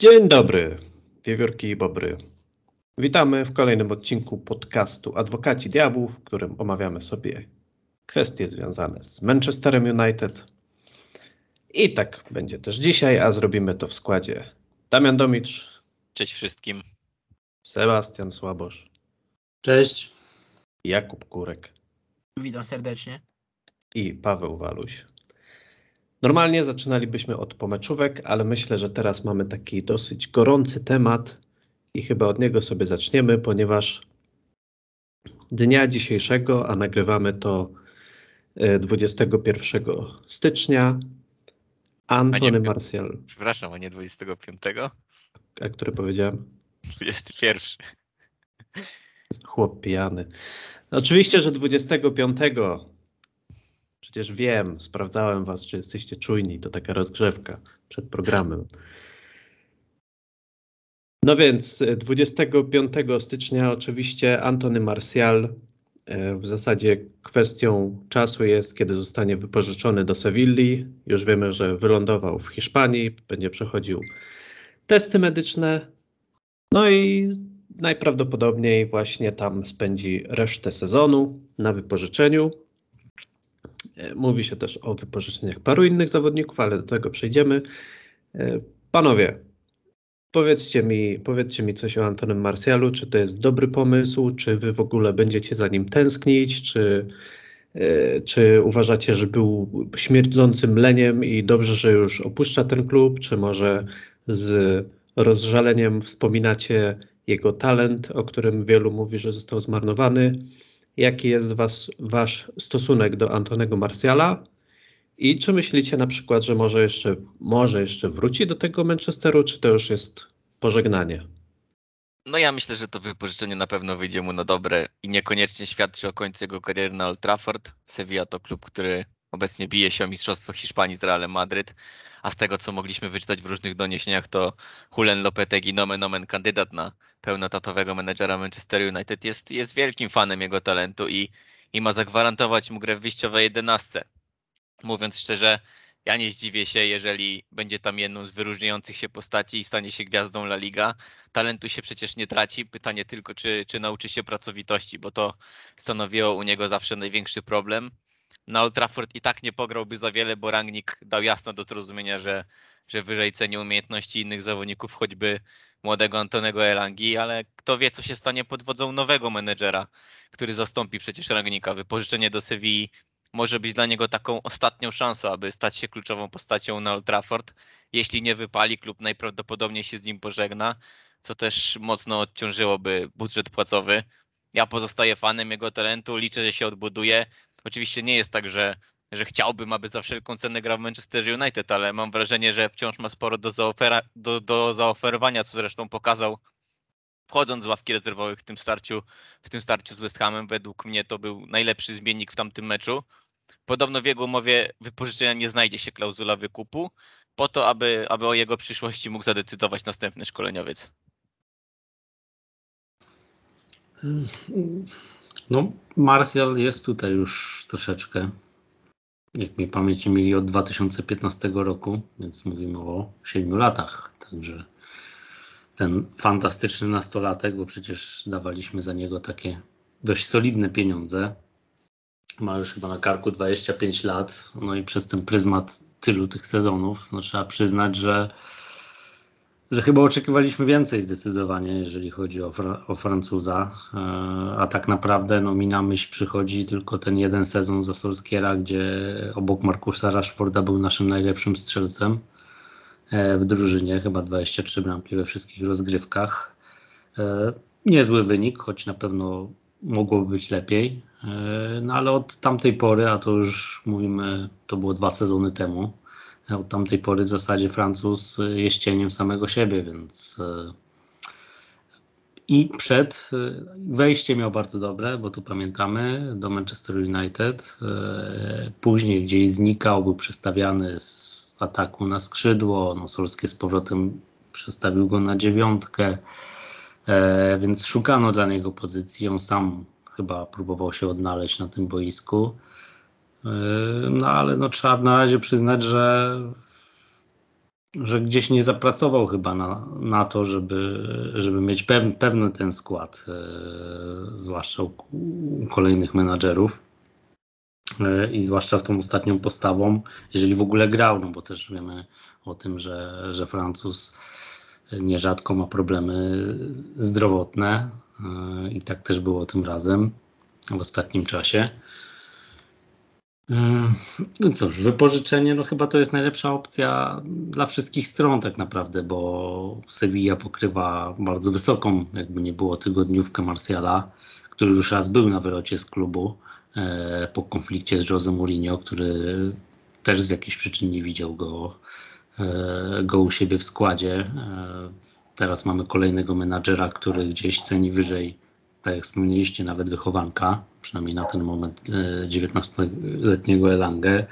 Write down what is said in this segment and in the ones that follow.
Dzień dobry, wiewiórki i bobry. Witamy w kolejnym odcinku podcastu Adwokaci Diabłów, w którym omawiamy sobie kwestie związane z Manchesterem United. I tak będzie też dzisiaj, a zrobimy to w składzie Damian Domicz. Cześć wszystkim. Sebastian Słabosz. Cześć. Jakub Kurek. Witam serdecznie. I Paweł Waluś. Normalnie zaczynalibyśmy od pomeczówek, ale myślę, że teraz mamy taki dosyć gorący temat i chyba od niego sobie zaczniemy, ponieważ dnia dzisiejszego, a nagrywamy to 21 e, stycznia, Antony Martial. Przepraszam, a nie 25? A który powiedziałem? 21. Chłop pijany. Oczywiście, że 25 Przecież wiem, sprawdzałem was, czy jesteście czujni. To taka rozgrzewka przed programem. No więc 25 stycznia oczywiście Antony Martial e, w zasadzie kwestią czasu jest, kiedy zostanie wypożyczony do Sewilli. Już wiemy, że wylądował w Hiszpanii, będzie przechodził testy medyczne. No i najprawdopodobniej właśnie tam spędzi resztę sezonu na wypożyczeniu. Mówi się też o wypożyczeniach paru innych zawodników, ale do tego przejdziemy. E, panowie, powiedzcie mi, powiedzcie mi coś o Antonym Marcialu. Czy to jest dobry pomysł? Czy wy w ogóle będziecie za nim tęsknić? Czy, e, czy uważacie, że był śmierdzącym leniem i dobrze, że już opuszcza ten klub? Czy może z rozżaleniem wspominacie jego talent, o którym wielu mówi, że został zmarnowany? Jaki jest was, wasz stosunek do Antonego Marciala? I czy myślicie na przykład, że może jeszcze, może jeszcze wróci do tego Manchesteru, czy to już jest pożegnanie? No ja myślę, że to wypożyczenie na pewno wyjdzie mu na dobre i niekoniecznie świadczy o końcu jego kariery na Old Trafford. Sevilla to klub, który obecnie bije się o Mistrzostwo Hiszpanii z Realem Madryt, a z tego co mogliśmy wyczytać w różnych doniesieniach, to Julen Lopetegui nomen omen kandydat na pełnotatowego menedżera Manchester United jest, jest wielkim fanem jego talentu i, i ma zagwarantować mu grę w wyjściowej 11. Mówiąc szczerze, ja nie zdziwię się, jeżeli będzie tam jedną z wyróżniających się postaci i stanie się gwiazdą La Liga. Talentu się przecież nie traci. Pytanie tylko, czy, czy nauczy się pracowitości, bo to stanowiło u niego zawsze największy problem na Old Trafford i tak nie pograłby za wiele, bo Rangnick dał jasno do zrozumienia, że, że wyżej ceni umiejętności innych zawodników, choćby młodego Antonego Elangi, ale kto wie, co się stanie pod wodzą nowego menedżera, który zastąpi przecież Rangnicka. Wypożyczenie do Sewilli może być dla niego taką ostatnią szansą, aby stać się kluczową postacią na Old Trafford. Jeśli nie wypali, klub najprawdopodobniej się z nim pożegna, co też mocno odciążyłoby budżet płacowy. Ja pozostaję fanem jego talentu, liczę, że się odbuduje. Oczywiście nie jest tak, że, że chciałbym, aby za wszelką cenę grał w Manchester United, ale mam wrażenie, że wciąż ma sporo do, zaofera, do, do zaoferowania, co zresztą pokazał wchodząc z ławki rezerwowych w tym starciu, w tym starciu z West Hamem. Według mnie to był najlepszy zmiennik w tamtym meczu. Podobno w jego umowie wypożyczenia nie znajdzie się klauzula wykupu, po to, aby, aby o jego przyszłości mógł zadecydować następny szkoleniowiec. No, Martial jest tutaj już troszeczkę. Jak mi pamięć mieli od 2015 roku, więc mówimy o 7 latach. Także ten fantastyczny nastolatek, bo przecież dawaliśmy za niego takie dość solidne pieniądze. Ma już chyba na karku 25 lat, no i przez ten pryzmat tylu tych sezonów, no trzeba przyznać, że że chyba oczekiwaliśmy więcej zdecydowanie, jeżeli chodzi o, Fra o Francuza, e, a tak naprawdę no, mi na myśl przychodzi tylko ten jeden sezon za Solskiera, gdzie obok Markusa Rashforda był naszym najlepszym strzelcem e, w drużynie, chyba 23 bramki we wszystkich rozgrywkach. E, niezły wynik, choć na pewno mogłoby być lepiej, no ale od tamtej pory, a to już mówimy, to było dwa sezony temu, od tamtej pory w zasadzie Francuz jest cieniem samego siebie, więc e, i przed e, wejście miał bardzo dobre, bo tu pamiętamy, do Manchester United. E, później gdzieś znikał, był przestawiany z ataku na skrzydło. No, Solskie z powrotem przestawił go na dziewiątkę, więc szukano dla niego pozycji. On sam chyba próbował się odnaleźć na tym boisku. Yy, no ale no, trzeba na razie przyznać, że że gdzieś nie zapracował chyba na, na to, żeby, żeby mieć pew, pewny ten skład, e, zwłaszcza u, u kolejnych menadżerów. E, I zwłaszcza tą ostatnią postawą, jeżeli w ogóle grał, no bo też wiemy o tym, że, że Francuz nierzadko ma problemy zdrowotne i tak też było tym razem w ostatnim czasie. No cóż, wypożyczenie, no chyba to jest najlepsza opcja dla wszystkich stron tak naprawdę, bo Sevilla pokrywa bardzo wysoką, jakby nie było, tygodniówkę Marsjala, który już raz był na wylocie z klubu e, po konflikcie z Jose Mourinho, który też z jakichś przyczyn nie widział go, e, go u siebie w składzie. E, teraz mamy kolejnego menadżera, który gdzieś ceni wyżej tak jak wspomnieliście, nawet wychowanka, przynajmniej na ten moment 19-letniego e, Elangę.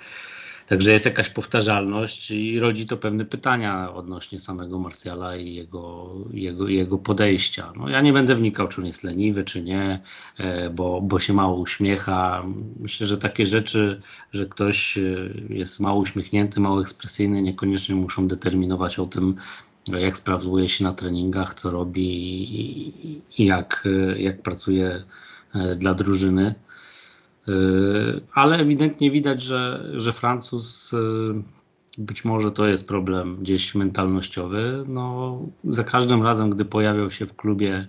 Także jest jakaś powtarzalność i rodzi to pewne pytania odnośnie samego Marsjala i jego, jego, jego podejścia. No, ja nie będę wnikał, czy on jest leniwy, czy nie, e, bo, bo się mało uśmiecha. Myślę, że takie rzeczy, że ktoś e, jest mało uśmiechnięty, mało ekspresyjny, niekoniecznie muszą determinować o tym, jak sprawuje się na treningach, co robi i jak, jak pracuje e, dla drużyny. E, ale ewidentnie widać, że, że Francuz e, być może to jest problem gdzieś mentalnościowy. No, za każdym razem, gdy pojawiał się w klubie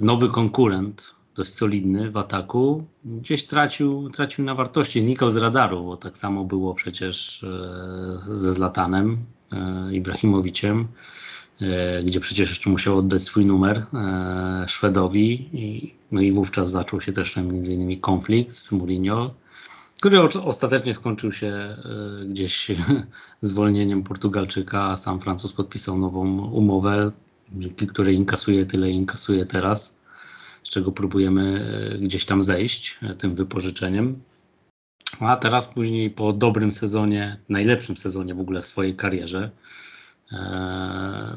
nowy konkurent, dość solidny w ataku, gdzieś tracił, tracił na wartości, znikał z radaru, bo tak samo było przecież ze Zlatanem. E, Ibrahimowiciem, e, gdzie przecież jeszcze musiał oddać swój numer e, Szwedowi. I, no i wówczas zaczął się też między innymi konflikt z Mourinho, który ostatecznie skończył się gdzieś zwolnieniem Portugalczyka, a sam Francuz podpisał nową umowę, dzięki której inkasuje tyle, inkasuje teraz, z czego próbujemy gdzieś tam zejść tym wypożyczeniem. A teraz później po dobrym sezonie, najlepszym sezonie w ogóle w swojej karierze, e,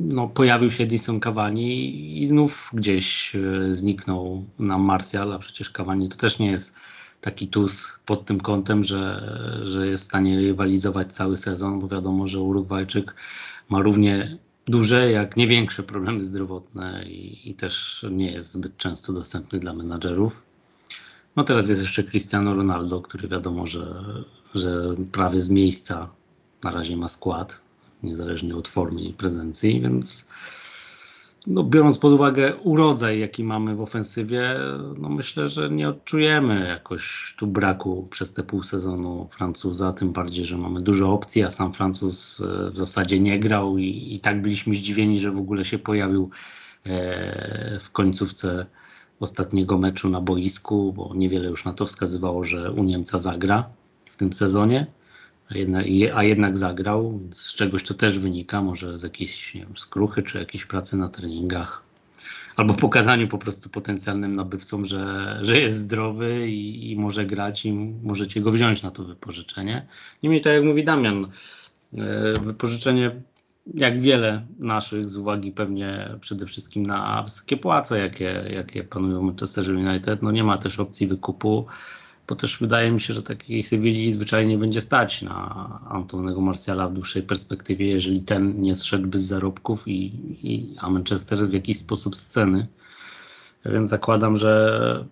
no, pojawił się Edison Cavani i znów gdzieś e, zniknął nam Martial, a przecież Cavani to też nie jest taki tus pod tym kątem, że, że jest w stanie rywalizować cały sezon, bo wiadomo, że Urugwajczyk ma równie duże, jak nie większe problemy zdrowotne i, i też nie jest zbyt często dostępny dla menadżerów. No teraz jest jeszcze Cristiano Ronaldo, który wiadomo, że, że prawie z miejsca na razie ma skład, niezależnie od formy i prezencji, więc no, biorąc pod uwagę urodzaj, jaki mamy w ofensywie, no myślę, że nie odczujemy jakoś tu braku przez te pół sezonu Francuza, tym bardziej, że mamy dużo opcji, a sam Francuz e, w zasadzie nie grał i, i tak byliśmy zdziwieni, że w ogóle się pojawił e, w końcówce ostatniego meczu na boisku, bo niewiele już na to wskazywało, że u Niemca zagra w tym sezonie, a jednak, a jednak zagrał, więc z czegoś to też wynika, może z jakiejś nie wiem, skruchy czy jakiejś pracy na treningach, albo pokazaniu po prostu potencjalnym nabywcom, że, że jest zdrowy i, i może grać i możecie go wziąć na to wypożyczenie. Niemniej tak jak mówi Damian, e, wypożyczenie jak wiele naszych, z uwagi pewnie przede wszystkim na wysokie płace, jakie, jakie panują w Manchester United, no nie ma też opcji wykupu, bo też wydaje mi się, że takiej Sewilli zwyczajnie nie będzie stać na Antonego Marciala w dłuższej perspektywie, jeżeli ten nie zszedłby z zarobków, i, i, a Manchester w jakiś sposób z ceny. Więc zakładam, że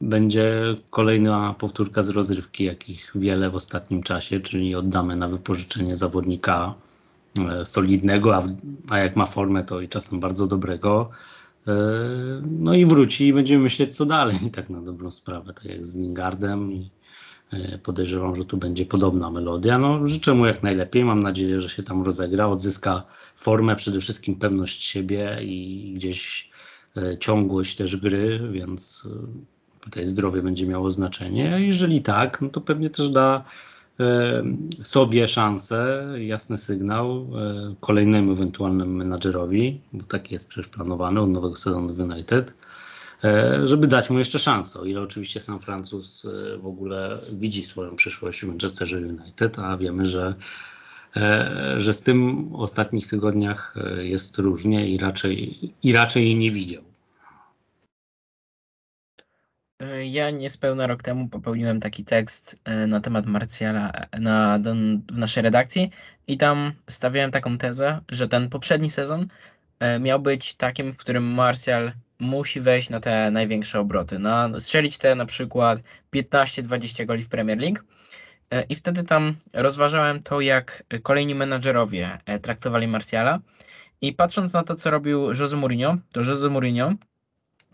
będzie kolejna powtórka z rozrywki, jakich wiele w ostatnim czasie, czyli oddamy na wypożyczenie zawodnika solidnego, a, a jak ma formę, to i czasem bardzo dobrego. E, no i wróci i będziemy myśleć, co dalej, tak na dobrą sprawę, tak jak z Lingardem i e, podejrzewam, że tu będzie podobna melodia. No, życzę mu jak najlepiej, mam nadzieję, że się tam rozegra, odzyska formę, przede wszystkim pewność siebie i gdzieś ciągłość też gry, więc tutaj zdrowie będzie miało znaczenie. A jeżeli tak, no to pewnie też da sobie szansę, jasny sygnał kolejnemu ewentualnemu menadżerowi, bo tak jest przecież planowany od nowego sezonu United, e, żeby dać mu jeszcze szansę. O ile oczywiście sam Francuz e, w ogóle widzi swoją przyszłość w Manchesterze United, a wiemy, że, e, że z tym w ostatnich tygodniach jest różnie i raczej, i raczej jej nie widział. E, Ja niespełna rok temu popełniłem taki tekst e, na temat Martiala e, na, don- w naszej redakcji i tam stawiałem taką tezę, że ten poprzedni sezon miał być takim, w którym Martial musi wejść na te największe obroty, na strzelić te na przykład 15-20 goli w Premier League. I wtedy tam rozważałem to, jak kolejni menadżerowie traktowali Martiala. I patrząc na to, co robił Jose Mourinho, to Jose Mourinho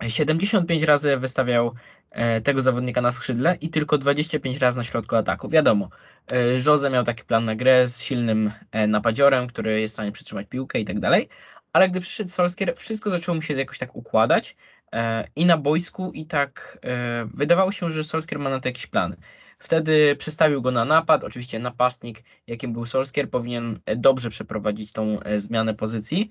75 razy wystawiał e, tego zawodnika na skrzydle i tylko 25 razy na środku ataku. Wiadomo, e, Jose miał taki plan na grę z silnym e, napadziorem, który jest w stanie przytrzymać piłkę i tak dalej, ale gdy przyszedł Solskjaer, wszystko zaczęło mi się jakoś tak układać i na boisku i tak wydawało się, że Solskjaer ma na to jakieś plany. Wtedy przestawił go na napad. Oczywiście napastnik, jakim był Solskjaer, powinien dobrze przeprowadzić tą zmianę pozycji.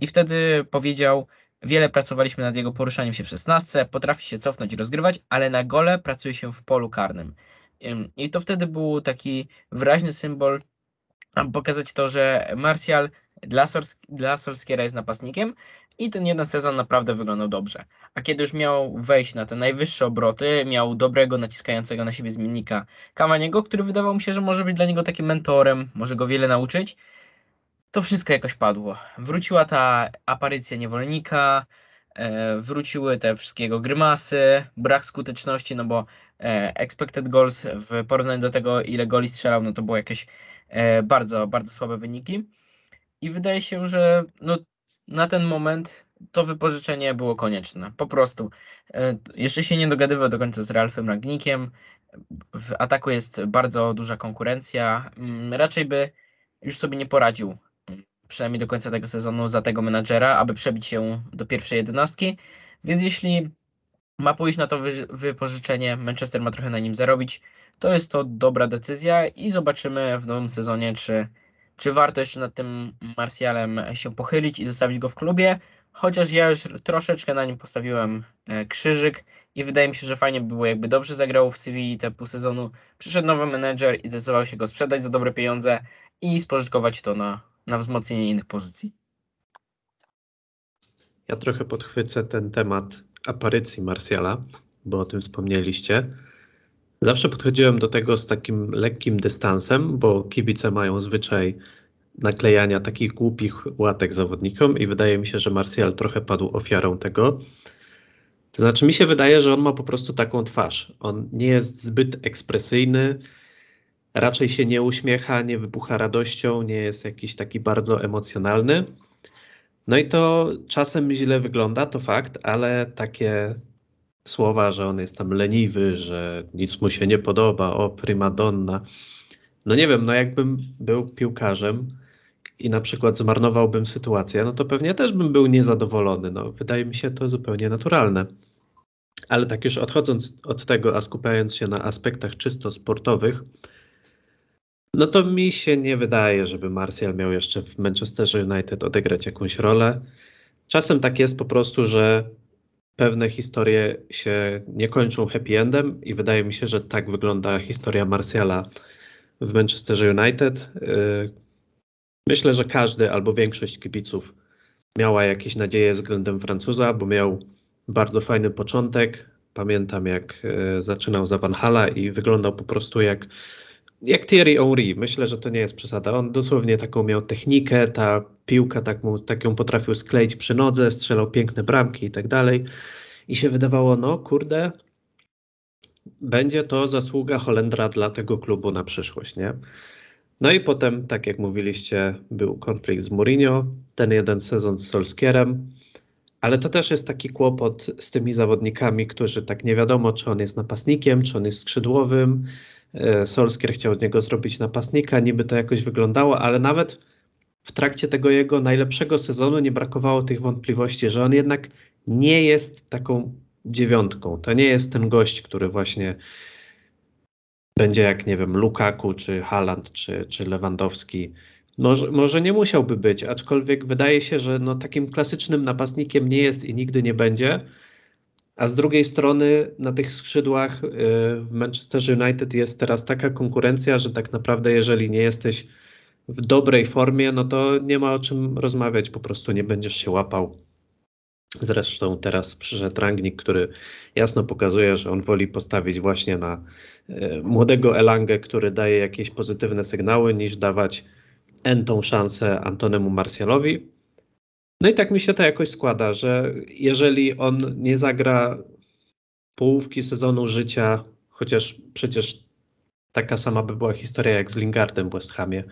I wtedy powiedział: Wiele pracowaliśmy nad jego poruszaniem się w szesnastce, potrafi się cofnąć i rozgrywać, ale na gole pracuje się w polu karnym. Ym, I to wtedy był taki wyraźny symbol, aby pokazać to, że Martial dla, Sors- Solskiera jest napastnikiem i ten jeden sezon naprawdę wyglądał dobrze. A kiedy już miał wejść na te najwyższe obroty, miał dobrego, naciskającego na siebie zmiennika Cavaniego, który wydawał mi się, że może być dla niego takim mentorem, może go wiele nauczyć, to wszystko jakoś padło. Wróciła ta aparycja niewolnika, e, wróciły te wszystkiego grymasy, brak skuteczności, no bo e, expected goals w porównaniu do tego, ile goli strzelał, no to było jakieś e, bardzo, bardzo słabe wyniki. I wydaje się, że no, na ten moment to wypożyczenie było konieczne. Po prostu. Jeszcze się nie dogadywał do końca z Ralfem Ragnikiem. W ataku jest bardzo duża konkurencja. Mm, Raczej by już sobie nie poradził przynajmniej do końca tego sezonu za tego menadżera, aby przebić się do pierwszej jedenastki. Więc jeśli ma pójść na to wy- wypożyczenie, Manchester ma trochę na nim zarobić, to jest to dobra decyzja i zobaczymy w nowym sezonie, czy, czy warto jeszcze nad tym Martialem się pochylić i zostawić go w klubie. Chociaż ja już troszeczkę na nim postawiłem e, krzyżyk i wydaje mi się, że fajnie by było, jakby dobrze zagrał w Sewilli te pół sezonu. Przyszedł nowy menedżer i zdecydował się go sprzedać za dobre pieniądze i spożytkować to na, na wzmocnienie innych pozycji. Ja trochę podchwycę ten temat aparycji Marsjala, bo o tym wspomnieliście. Zawsze podchodziłem do tego z takim lekkim dystansem, bo kibice mają zwyczaj naklejania takich głupich łatek zawodnikom i wydaje mi się, że Marsjal trochę padł ofiarą tego. To znaczy mi się wydaje, że on ma po prostu taką twarz. On nie jest zbyt ekspresyjny, raczej się nie uśmiecha, nie wybucha radością, nie jest jakiś taki bardzo emocjonalny. No i to czasem źle wygląda, to fakt, ale takie słowa, że on jest tam leniwy, że nic mu się nie podoba, o primadonna. No nie wiem, no jakbym był piłkarzem i na przykład zmarnowałbym sytuację, no to pewnie też bym był niezadowolony. No, wydaje mi się to zupełnie naturalne. Ale tak już odchodząc od tego, a skupiając się na aspektach czysto sportowych, no to mi się nie wydaje, żeby Martial miał jeszcze w Manchesterze United odegrać jakąś rolę. Czasem tak jest po prostu, że pewne historie się nie kończą happy endem i wydaje mi się, że tak wygląda historia Martiala w Manchesterze United. Yy, Myślę, że każdy albo większość kibiców miała jakieś nadzieje względem Francuza, bo miał bardzo fajny początek. Pamiętam, jak e, zaczynał za Van Hala i wyglądał po prostu jak, jak Thierry Henry. Myślę, że to nie jest przesada. On dosłownie taką miał technikę, ta piłka tak, mu, tak ją potrafił skleić przy nodze, strzelał piękne bramki i tak dalej. I się wydawało, no kurde, będzie to zasługa Holendra dla tego klubu na przyszłość, nie? No i potem, tak jak mówiliście, był konflikt z Mourinho, ten jeden sezon z Solskierem, ale to też jest taki kłopot z tymi zawodnikami, którzy tak nie wiadomo, czy on jest napastnikiem, czy on jest skrzydłowym. E, Solskier chciał z niego zrobić napastnika, niby to jakoś wyglądało, ale nawet w trakcie tego jego najlepszego sezonu nie brakowało tych wątpliwości, że on jednak nie jest taką dziewiątką. To nie jest ten gość, który właśnie będzie jak, nie wiem, Lukaku, czy Haaland, czy, czy Lewandowski. Może, może nie musiałby być, aczkolwiek wydaje się, że no, takim klasycznym napastnikiem nie jest i nigdy nie będzie. A z drugiej strony na tych skrzydłach yy, w Manchesterze United jest teraz taka konkurencja, że tak naprawdę jeżeli nie jesteś w dobrej formie, no to nie ma o czym rozmawiać, po prostu nie będziesz się łapał Zresztą teraz przyszedł Rangnick, który jasno pokazuje, że on woli postawić właśnie na e, młodego Elangę, który daje jakieś pozytywne sygnały, niż dawać entą szansę Antonemu Marsjalowi. No i tak mi się to jakoś składa, że jeżeli on nie zagra połówki sezonu życia, chociaż przecież taka sama by była historia jak z Lingardem w West Hamie,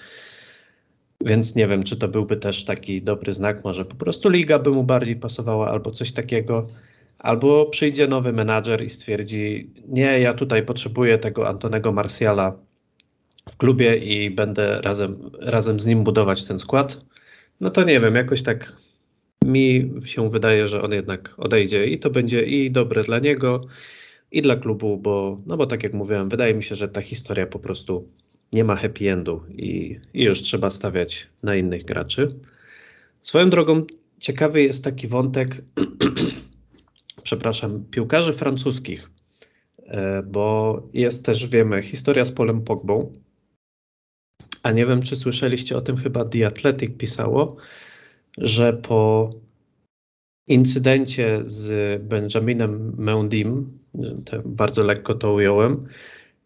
więc nie wiem, czy to byłby też taki dobry znak. Może po prostu liga by mu bardziej pasowała, albo coś takiego. Albo przyjdzie nowy menadżer i stwierdzi: Nie, ja tutaj potrzebuję tego Antonego Marsjala w klubie i będę razem, razem z nim budować ten skład. No to nie wiem, jakoś tak mi się wydaje, że on jednak odejdzie i to będzie i dobre dla niego, i dla klubu, bo, no bo tak jak mówiłem, wydaje mi się, że ta historia po prostu nie ma happy endu i, i już trzeba stawiać na innych graczy. Swoją drogą ciekawy jest taki wątek, przepraszam, piłkarzy francuskich, e, bo jest też, wiemy, historia z Polem Pogbą, a nie wiem, czy słyszeliście o tym, chyba The Athletic pisało, że po incydencie z Benjaminem Mendim, bardzo lekko to ująłem,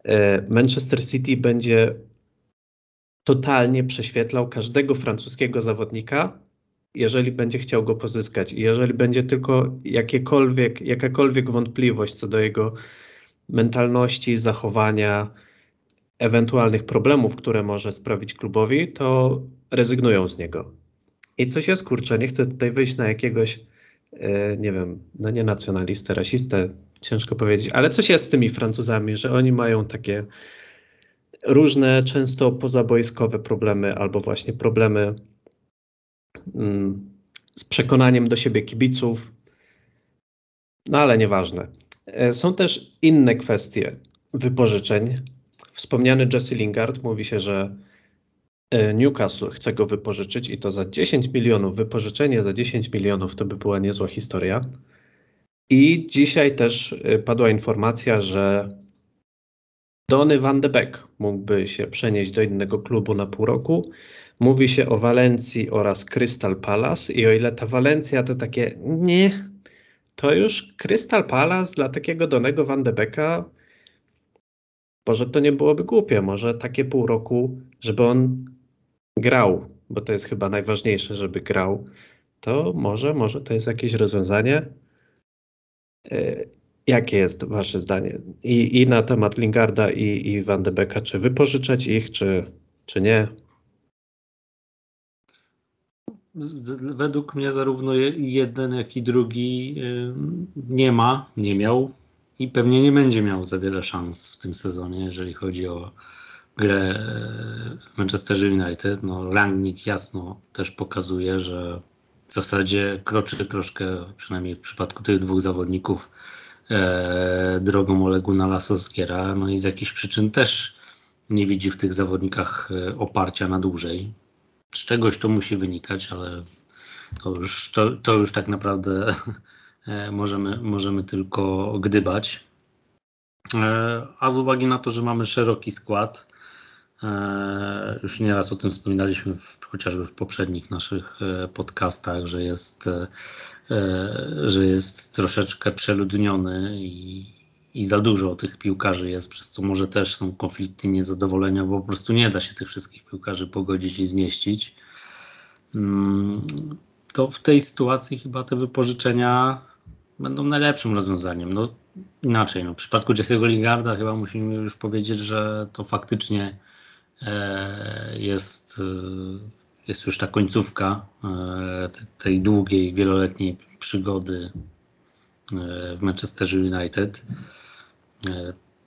E, Manchester City będzie totalnie prześwietlał każdego francuskiego zawodnika, jeżeli będzie chciał go pozyskać. I jeżeli będzie tylko jakiekolwiek, jakakolwiek wątpliwość co do jego mentalności, zachowania, ewentualnych problemów, które może sprawić klubowi, to rezygnują z niego. I coś jest kurczę, nie chcę tutaj wyjść na jakiegoś, e, nie wiem, no nie nacjonalistę, rasistę, ciężko powiedzieć, ale coś jest z tymi Francuzami, że oni mają takie różne, często pozabojskowe problemy, albo właśnie problemy mm, z przekonaniem do siebie kibiców. No ale nieważne. E, są też inne kwestie wypożyczeń. Wspomniany Jesse Lingard mówi się, że Newcastle chce go wypożyczyć i to za 10 milionów. Wypożyczenie za 10 milionów to by była niezła historia. I dzisiaj też y, padła informacja, że Donny van de Beek mógłby się przenieść do innego klubu na pół roku. Mówi się o Walencji oraz Crystal Palace i o ile ta Walencja to takie nie, to już Crystal Palace dla takiego Donego van de Beeka może to nie byłoby głupie, może takie pół roku, żeby on grał, bo to jest chyba najważniejsze, żeby grał, to może, może to jest jakieś rozwiązanie. E, jakie jest Wasze zdanie? I, i na temat Lingarda i, i Van de Beka, czy wypożyczać ich, czy, czy nie? Według mnie zarówno jeden, jak i drugi y, nie ma, nie miał i pewnie nie będzie miał za wiele szans w tym sezonie, jeżeli chodzi o grę w Manchesterze United. No, Rangnick jasno też pokazuje, że w zasadzie kroczy troszkę, przynajmniej w przypadku tych dwóch zawodników, e, drogą Oleguna Lasowskiera. No i z jakichś przyczyn też nie widzi w tych zawodnikach e, oparcia na dłużej. Z czegoś to musi wynikać, ale to już, to, to już tak naprawdę e, możemy, możemy tylko gdybać. E, a z uwagi na to, że mamy szeroki skład, E, już nieraz o tym wspominaliśmy w, chociażby w poprzednich naszych e, podcastach, że jest, e, że jest troszeczkę przeludniony i, i za dużo tych piłkarzy jest, przez co może też są konflikty niezadowolenia, bo po prostu nie da się tych wszystkich piłkarzy pogodzić i zmieścić. Mm, to w tej sytuacji chyba te wypożyczenia będą najlepszym rozwiązaniem. No inaczej, no, w przypadku Jesse'ego Lingarda chyba musimy już powiedzieć, że to faktycznie E, jest, e, jest już ta końcówka e, tej długiej, wieloletniej przygody w Manchesterze United.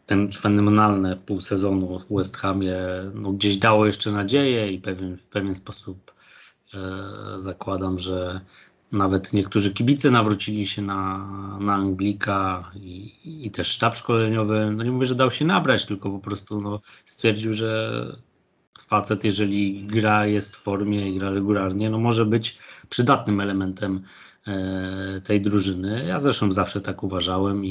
Ten fenomenalne pół sezonu w West Hamie no, gdzieś dało jeszcze nadzieję i pewien, w pewien sposób zakładam, że nawet niektórzy kibice nawrócili się na, na Anglika i, i też sztab szkoleniowy, no nie mówię, że dał się nabrać, tylko po prostu no, stwierdził, że facet, jeżeli gra jest w formie i gra regularnie, no może być przydatnym elementem e, tej drużyny. Ja zresztą zawsze tak uważałem i,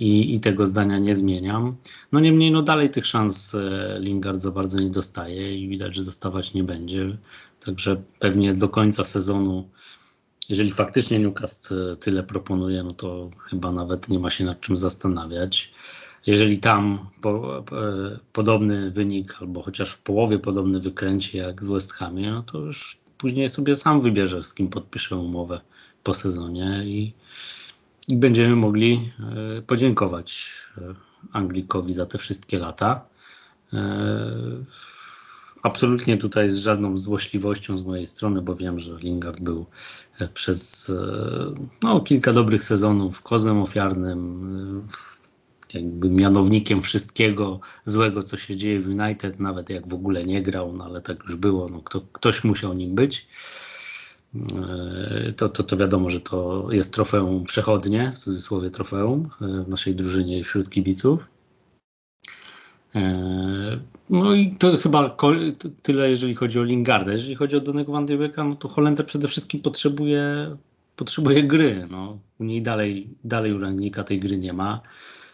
i, i, tego zdania nie zmieniam. No niemniej, no dalej tych szans e, Lingard za bardzo nie dostaje i widać, że dostawać nie będzie. Także pewnie do końca sezonu jeżeli faktycznie Newcastle tyle proponuje, no to chyba nawet nie ma się nad czym zastanawiać. Jeżeli tam po, po, podobny wynik, albo chociaż w połowie podobny wykręci jak z West Hamie, no to już później sobie sam wybierze, z kim podpisze umowę po sezonie i, i będziemy mogli e, podziękować e, Anglikowi za te wszystkie lata. E, absolutnie tutaj z żadną złośliwością z mojej strony, bo wiem, że Lingard był przez no, kilka dobrych sezonów kozem ofiarnym, jakby mianownikiem wszystkiego złego, co się dzieje w United, nawet jak w ogóle nie grał, no ale tak już było, no, kto, ktoś musiał nim być. To, to, to wiadomo, że to jest trofeum przechodnie, w cudzysłowie trofeum w naszej drużynie wśród kibiców. No i to chyba tyle, jeżeli chodzi o Lingardę. Jeżeli chodzi o Donego Van de Beeka, no to Holender przede wszystkim potrzebuje, potrzebuje gry. No. U niej dalej, dalej u Rangnika tej gry nie ma.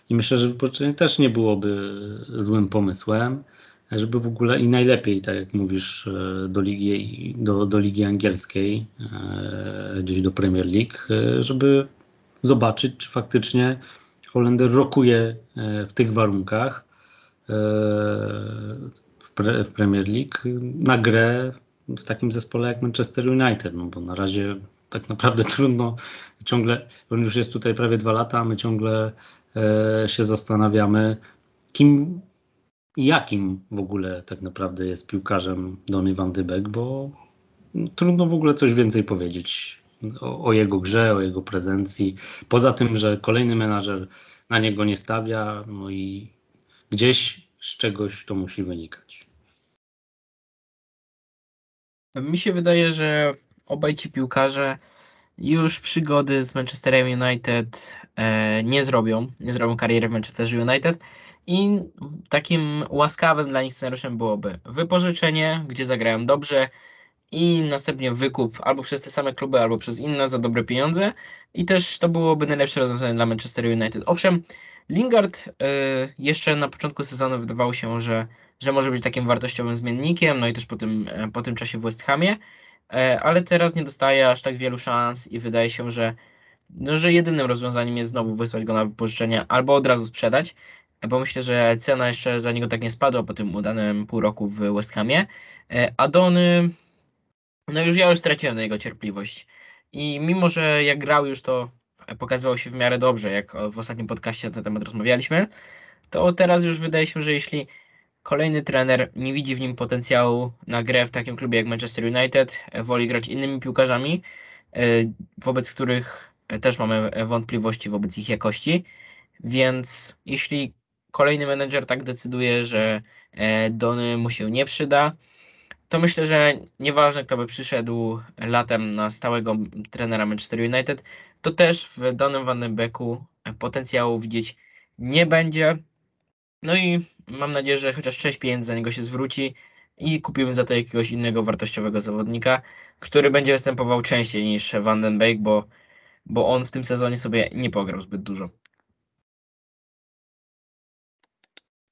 I myślę, że wypoczynanie też nie byłoby złym pomysłem, żeby w ogóle i najlepiej, tak jak mówisz, e, do ligi, do, do ligi angielskiej, e, gdzieś do Premier League, e, żeby zobaczyć, czy faktycznie Holender rokuje w tych warunkach w, pre, w Premier League na grę w takim zespole jak Manchester United, no bo na razie tak naprawdę trudno, ciągle, on już jest tutaj prawie dwa lata, a my ciągle E, się zastanawiamy, kim, jakim w ogóle tak naprawdę jest piłkarzem Donny van de Beek, bo trudno w ogóle coś więcej powiedzieć o, o, jego grze, o jego prezencji. Poza tym, że kolejny menadżer na niego nie stawia, no i gdzieś z czegoś to musi wynikać. Mi się wydaje, że obaj ci piłkarze już przygody z Manchesterem United e, nie zrobią, nie zrobią kariery w Manchesterze United i takim łaskawym dla nich scenariuszem byłoby wypożyczenie, gdzie zagrają dobrze i następnie wykup albo przez te same kluby, albo przez inne za dobre pieniądze i też to byłoby najlepsze rozwiązanie dla Manchester United. Owszem, Lingard e, jeszcze na początku sezonu wydawało się, że, że może być takim wartościowym zmiennikiem, no i też po tym, e, po tym czasie w West Hamie, E, ale teraz nie dostaje aż tak wielu szans i wydaje się, że, no, że jedynym rozwiązaniem jest znowu wysłać go na wypożyczenie albo od razu sprzedać, bo myślę, że cena jeszcze za niego tak nie spadła po tym udanym pół roku w West Hamie. E, a Dony, no już ja już straciłem na jego cierpliwość. I mimo, że jak grał już to pokazywał się w miarę dobrze, jak w ostatnim podcaście na ten temat rozmawialiśmy, to teraz już wydaje się, że jeśli Kolejny trener nie widzi w nim potencjału na grę w takim klubie jak Manchester United, woli grać innymi piłkarzami, e, wobec których też mamy wątpliwości wobec ich jakości. Więc jeśli kolejny menedżer tak decyduje, że e, Dony mu się nie przyda, to myślę, że nieważne kto by przyszedł latem na stałego trenera Manchester United, to też w Donym Van den Beeku potencjału widzieć nie będzie. No i mam nadzieję, że chociaż część pieniędzy za niego się zwróci i kupimy za to jakiegoś innego wartościowego zawodnika, który będzie występował częściej niż Van den Beek, bo, bo on w tym sezonie sobie nie pograł zbyt dużo.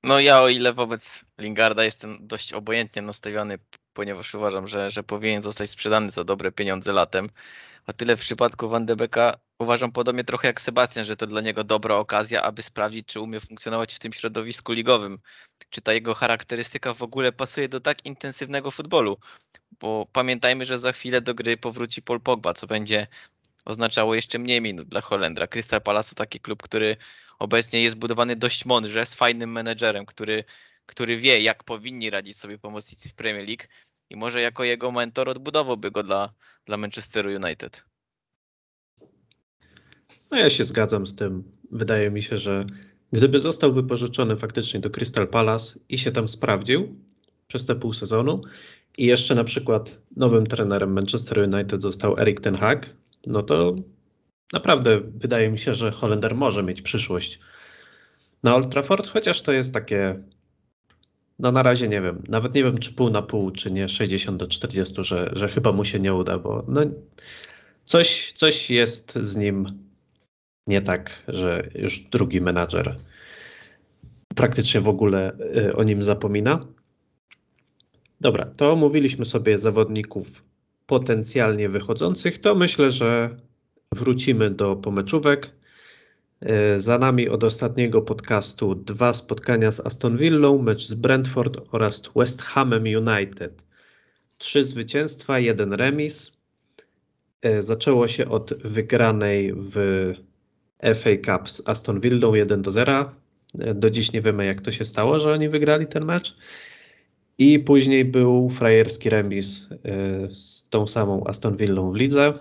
No ja o ile wobec Lingarda jestem dość obojętnie nastawiony, ponieważ uważam, że, że powinien zostać sprzedany za dobre pieniądze latem. O tyle w przypadku Van de Beeka uważam podobnie trochę jak Sebastian, że to dla niego dobra okazja, aby sprawdzić, czy umie funkcjonować w tym środowisku ligowym. Czy ta jego charakterystyka w ogóle pasuje do tak intensywnego futbolu. Bo pamiętajmy, że za chwilę do gry powróci Paul Pogba, co będzie oznaczało jeszcze mniej minut dla Holendra. Crystal Palace to taki klub, który obecnie jest budowany dość mądrze, z fajnym menedżerem, który, który wie, jak powinni radzić sobie pomocnicy w Premier League i może jako jego mentor odbudowałby go dla, dla Manchesteru United. No ja się zgadzam z tym. Wydaje mi się, że gdyby został wypożyczony faktycznie do Crystal Palace i się tam sprawdził przez te pół sezonu i jeszcze na przykład nowym trenerem Manchester United został Erik Ten Hag, no to naprawdę wydaje mi się, że Holender może mieć przyszłość na Old Trafford, chociaż to jest takie no na razie nie wiem, nawet nie wiem czy pół na pół, czy nie 60 do 40, że, że chyba mu się nie uda, bo no, coś, coś jest z nim nie tak, że już drugi menadżer praktycznie w ogóle y, o nim zapomina. Dobra, to omówiliśmy sobie zawodników potencjalnie wychodzących, to myślę, że wrócimy do pomeczówek. E, Za nami od ostatniego podcastu dwa spotkania z Aston Villą, mecz z Brentford oraz West Hamem United. Trzy zwycięstwa, jeden remis. E, Zaczęło się od wygranej w FA Cup z Aston Villą 1 do 0. E, Do dziś nie wiemy, jak to się stało, że oni wygrali ten mecz. I później był frajerski remis z tą samą Aston Villą w lidze.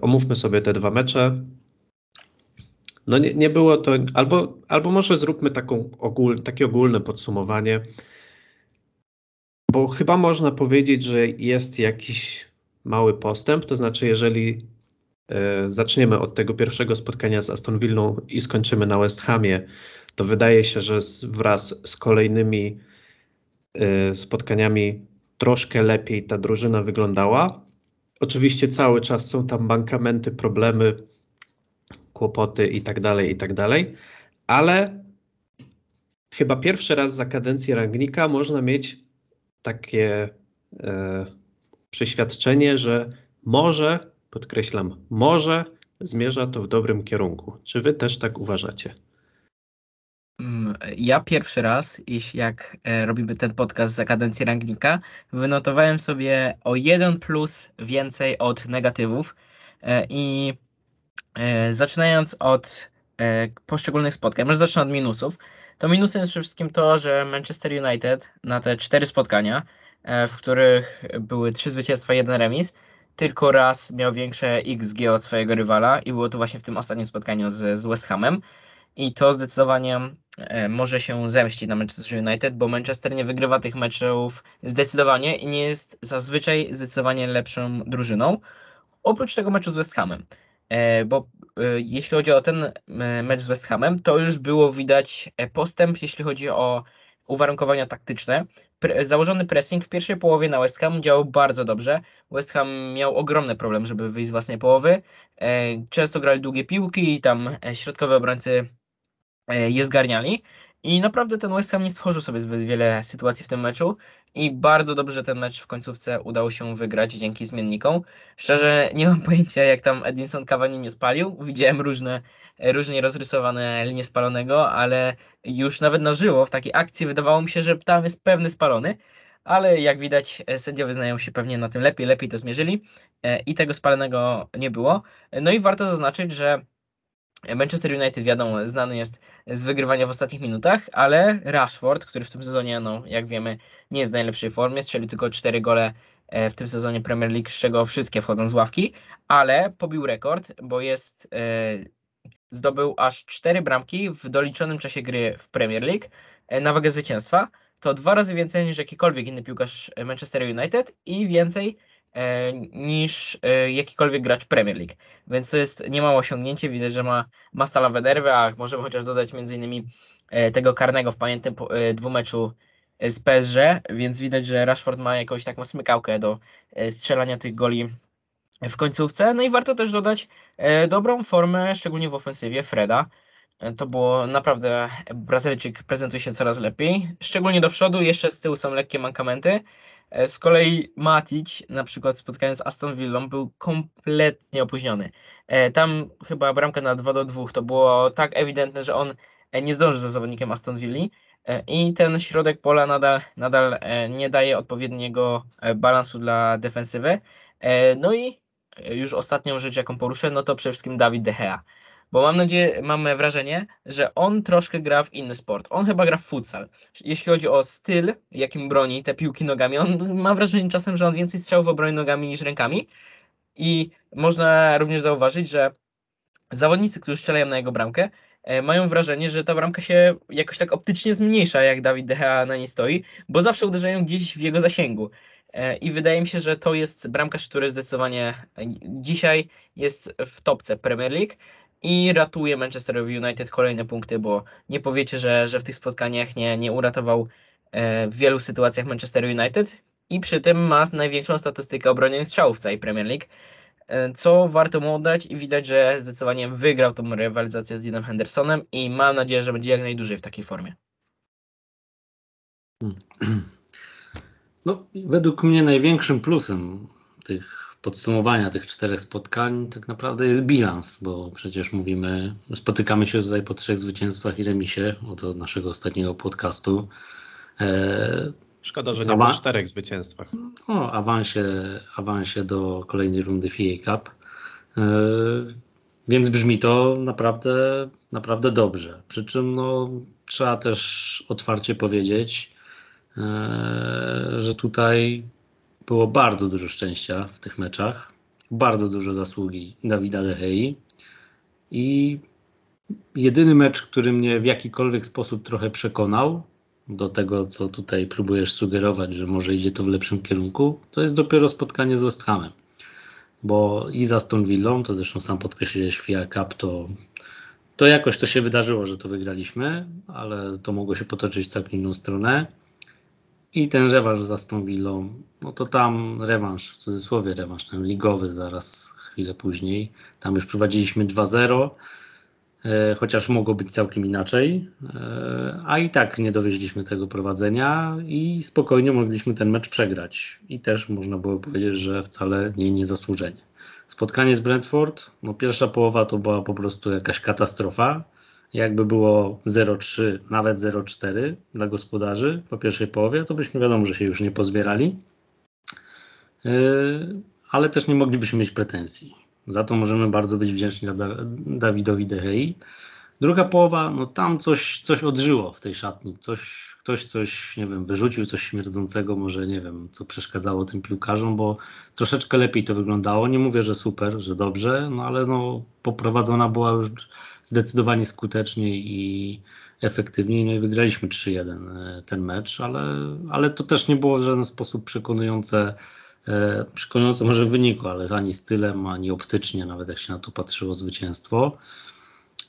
Omówmy sobie te dwa mecze. No nie, nie było to, albo, albo może zróbmy taką ogól, takie ogólne podsumowanie, bo chyba można powiedzieć, że jest jakiś mały postęp, to znaczy jeżeli e, zaczniemy od tego pierwszego spotkania z Aston Villą i skończymy na West Hamie, to wydaje się, że z, wraz z kolejnymi e, spotkaniami troszkę lepiej ta drużyna wyglądała. Oczywiście cały czas są tam mankamenty, problemy, kłopoty i tak dalej, i tak dalej, ale chyba pierwszy raz za kadencji Rangnika można mieć takie e, przeświadczenie, że może, podkreślam, może zmierza to w dobrym kierunku. Czy wy też tak uważacie? Mm, Ja pierwszy raz, jeśli jak e, robimy ten podcast za kadencji Rangnika, wynotowałem sobie o jeden plus więcej od negatywów E, i zaczynając od e, poszczególnych spotkań, może zacznę od minusów, to minusem jest przede wszystkim to, że Manchester United na te cztery spotkania, e, w których były trzy zwycięstwa, jeden remis, tylko raz miał większe XG od swojego rywala i było to właśnie w tym ostatnim spotkaniu z, z West Hamem. I to zdecydowanie e, może się zemścić na Manchester United, bo Manchester nie wygrywa tych meczów zdecydowanie i nie jest zazwyczaj zdecydowanie lepszą drużyną. Oprócz tego meczu z West Hamem. E, Bo e, jeśli chodzi o ten e, mecz z West Hamem, to już było widać postęp, jeśli chodzi o uwarunkowania taktyczne. Pre, założony pressing w pierwszej połowie na West Ham działał bardzo dobrze. West Ham miał ogromny problem, żeby wyjść z własnej połowy. Często grali długie piłki i tam e, środkowi obrońcy je zgarniali. I naprawdę ten West Ham nie stworzył sobie zbyt wiele sytuacji w tym meczu i bardzo dobrze ten mecz w końcówce udało się wygrać dzięki zmiennikom. Szczerze nie mam pojęcia jak tam Edinson Cavani nie spalił. Widziałem różne, różnie rozrysowane linie spalonego, ale już nawet na żywo w takiej akcji wydawało mi się, że tam jest pewny spalony. Ale jak widać, sędziowie znają się pewnie na tym lepiej, lepiej to zmierzyli e, i tego spalonego nie było. No i warto zaznaczyć, że Manchester United, wiadomo, znany jest z wygrywania w ostatnich minutach, ale Rashford, który w tym sezonie, no, jak wiemy, nie jest w najlepszej formie, strzelił tylko 4 gole e, w tym sezonie Premier League, z czego wszystkie wchodzą z ławki, ale pobił rekord, bo jest, e, zdobył aż 4 bramki w doliczonym czasie gry w Premier League e, na wagę zwycięstwa. To dwa razy więcej niż jakikolwiek inny piłkarz Manchester United i więcej niż e, jakikolwiek gracz Premier League. Więc to jest niemałe osiągnięcie. Widać, że ma, ma nerwy, a możemy chociaż dodać m.in. e, tego karnego w pamiętnym e, dwumeczu e, z PSG, więc widać, że Rashford ma jakąś taką smykałkę do e, strzelania tych goli w końcówce. No i warto też dodać e, dobrą formę, szczególnie w ofensywie Freda. To było naprawdę, Brazylijczyk prezentuje się coraz lepiej, szczególnie do przodu, jeszcze z tyłu są lekkie mankamenty. E, Z kolei Matic, na przykład w spotkaniu z Aston Villą, był kompletnie opóźniony. E, Tam chyba bramka na 2 do 2 to było tak ewidentne, że on e, nie zdąży za zawodnikiem Aston Villa i ten środek pola nadal, nadal nie daje odpowiedniego balansu dla defensywy. No i już ostatnią rzecz, jaką poruszę, no to przede wszystkim Dawid De Gea. Bo mam nadzieję, mamy wrażenie, że on troszkę gra w inny sport. On chyba gra w futsal. Jeśli chodzi o styl, jakim broni te piłki nogami, on ma wrażenie czasem, że on więcej strzałów obroni nogami niż rękami. I można również zauważyć, że zawodnicy, którzy strzelają na jego bramkę, e, mają wrażenie, że ta bramka się jakoś tak optycznie zmniejsza, jak Dawid De Gea na niej stoi, bo zawsze uderzają gdzieś w jego zasięgu. E, I wydaje mi się, że to jest bramkarz, który zdecydowanie dzisiaj jest w topce Premier League i ratuje Manchester United kolejne punkty, bo nie powiecie, że, że w tych spotkaniach nie, nie uratował e, w wielu sytuacjach Manchester United. I przy tym ma największą statystykę obronionych strzałów w całej Premier League, e, co warto mu oddać? I widać, że zdecydowanie wygrał tą rywalizację z Deanem Hendersonem i mam nadzieję, że będzie jak najdłużej w takiej formie. No, według mnie największym plusem tych podsumowania tych czterech spotkań tak naprawdę jest bilans, bo przecież mówimy, spotykamy się tutaj po trzech zwycięstwach i remisie od naszego ostatniego podcastu. E, Szkoda, że nie Dobra. po czterech zwycięstwach. o awansie, awansie do kolejnej rundy FA Cup. E, Więc brzmi to naprawdę, naprawdę dobrze. Przy czym no, trzeba też otwarcie powiedzieć, e, że tutaj było bardzo dużo szczęścia w tych meczach, bardzo dużo zasługi Dawida De Gei i jedyny mecz, który mnie w jakikolwiek sposób trochę przekonał do tego, co tutaj próbujesz sugerować, że może idzie to w lepszym kierunku, to jest dopiero spotkanie z West Hamem. Bo i za Aston Villą, to zresztą sam podkreśliłeś FIA Cup, to, to jakoś to się wydarzyło, że to wygraliśmy, ale to mogło się potoczyć w całkiem inną stronę. I ten rewanż z Aston no to tam rewanż, w cudzysłowie rewanż, ten ligowy zaraz chwilę później. Tam już prowadziliśmy 2-0, e, chociaż mogło być całkiem inaczej, e, a i tak nie dowieźliśmy tego prowadzenia i spokojnie mogliśmy ten mecz przegrać. I też można było powiedzieć, że wcale nie niezasłużenie. Spotkanie z Brentford, no pierwsza połowa to była po prostu jakaś katastrofa. Jakby było 0-3, nawet 0-4 dla gospodarzy po pierwszej połowie, to byśmy wiadomo, że się już nie pozbierali. Yy, ale też nie moglibyśmy mieć pretensji. Za to możemy bardzo być wdzięczni Dawidowi De Gei. Druga połowa, no tam coś, coś odżyło w tej szatni. Coś, ktoś coś, nie wiem, wyrzucił coś śmierdzącego, może nie wiem, co przeszkadzało tym piłkarzom, bo troszeczkę lepiej to wyglądało. Nie mówię, że super, że dobrze, no ale no, poprowadzona była już zdecydowanie skuteczniej i efektywniej. No i wygraliśmy 3-1 e, ten mecz, ale, ale to też nie było w żaden sposób przekonujące, e, przekonujące może w wyniku, ale ani stylem, ani optycznie, nawet jak się na to patrzyło zwycięstwo.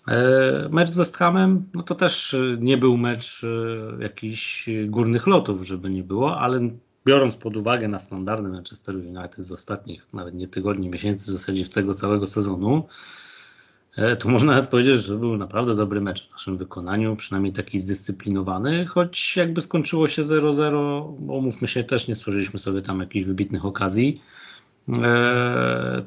E, Mecz z West Hamem, no to też e, nie był mecz e, jakichś górnych lotów, żeby nie było, ale biorąc pod uwagę na standardy Manchester United z ostatnich nawet nie tygodni, miesięcy, w zasadzie tego całego sezonu, to można nawet powiedzieć, że był naprawdę dobry mecz w naszym wykonaniu, przynajmniej taki zdyscyplinowany, choć jakby skończyło się 0-0, bo się, też nie stworzyliśmy sobie tam jakichś wybitnych okazji,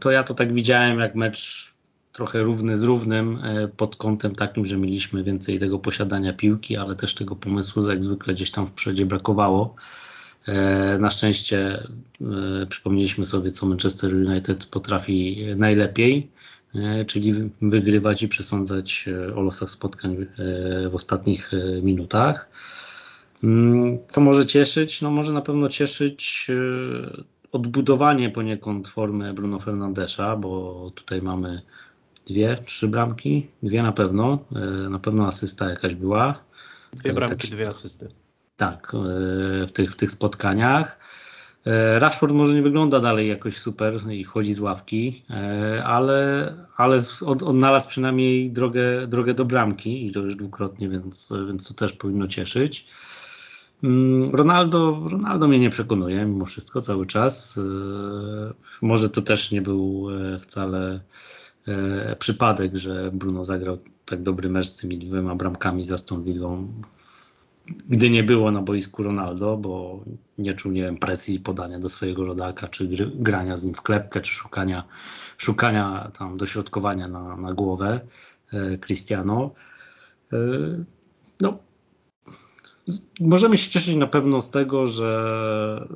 to ja to tak widziałem jak mecz trochę równy z równym e, pod kątem takim, że mieliśmy więcej tego posiadania piłki, ale też tego pomysłu jak zwykle gdzieś tam w przodzie brakowało. E, Na szczęście e, przypomnieliśmy sobie, co Manchester United potrafi najlepiej, czyli wy- wygrywać i przesądzać o losach spotkań w ostatnich minutach. Mm, Co może cieszyć? No może na pewno cieszyć odbudowanie poniekąd formy Bruno Fernandesza, bo tutaj mamy dwie, trzy bramki, dwie na pewno, e, na pewno asysta jakaś była. Dwie bramki, tak. dwie asysty. Tak, e, w tych, w tych spotkaniach. E, Rashford może nie wygląda dalej jakoś super i wchodzi z ławki, ale, ale odnalazł przynajmniej drogę, drogę do bramki i to już dwukrotnie, więc, więc to też powinno cieszyć. Mm, Ronaldo, Ronaldo mnie nie przekonuje mimo wszystko cały czas. Może to też nie był wcale e, przypadek, że Bruno zagrał tak dobry mecz z tymi dwiema bramkami za Aston Villą gdy nie było na boisku Ronaldo, bo nie czuł, nie wiem, presji podania do swojego rodaka, czy gry, grania z nim w klepkę, czy szukania, szukania tam dośrodkowania na, na głowę e, Cristiano. E, no, możemy się cieszyć na pewno z tego, że,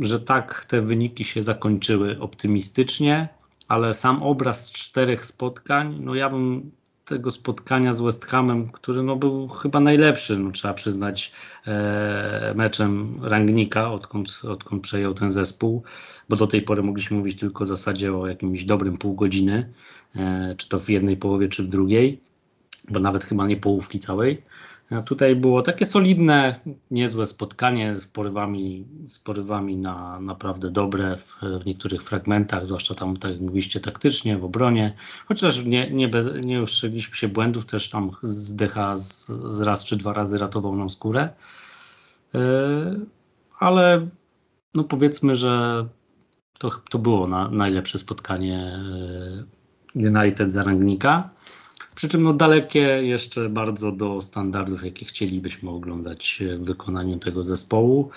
że tak te wyniki się zakończyły optymistycznie, ale sam obraz czterech spotkań, no ja bym tego spotkania z West Hamem, który no był chyba najlepszy, no trzeba przyznać, e, meczem Rangnika, odkąd, odkąd przejął ten zespół, bo do tej pory mogliśmy mówić tylko w zasadzie o jakimś dobrym pół godziny, e, czy to w jednej połowie, czy w drugiej, bo nawet chyba nie połówki całej. Tutaj było takie solidne, niezłe spotkanie z porywami, z porywami na naprawdę dobre w, w niektórych fragmentach, zwłaszcza tam, tak jak mówiliście, taktycznie, w obronie. Chociaż nie, nie, nie się błędów, też tam z DH z, z raz czy dwa razy ratował nam skórę. Yy, ale no powiedzmy, że to, to było na, najlepsze spotkanie yy, United za Rangnika. Przy czym no dalekie jeszcze bardzo do standardów, jakie chcielibyśmy oglądać w wykonaniu tego zespołu.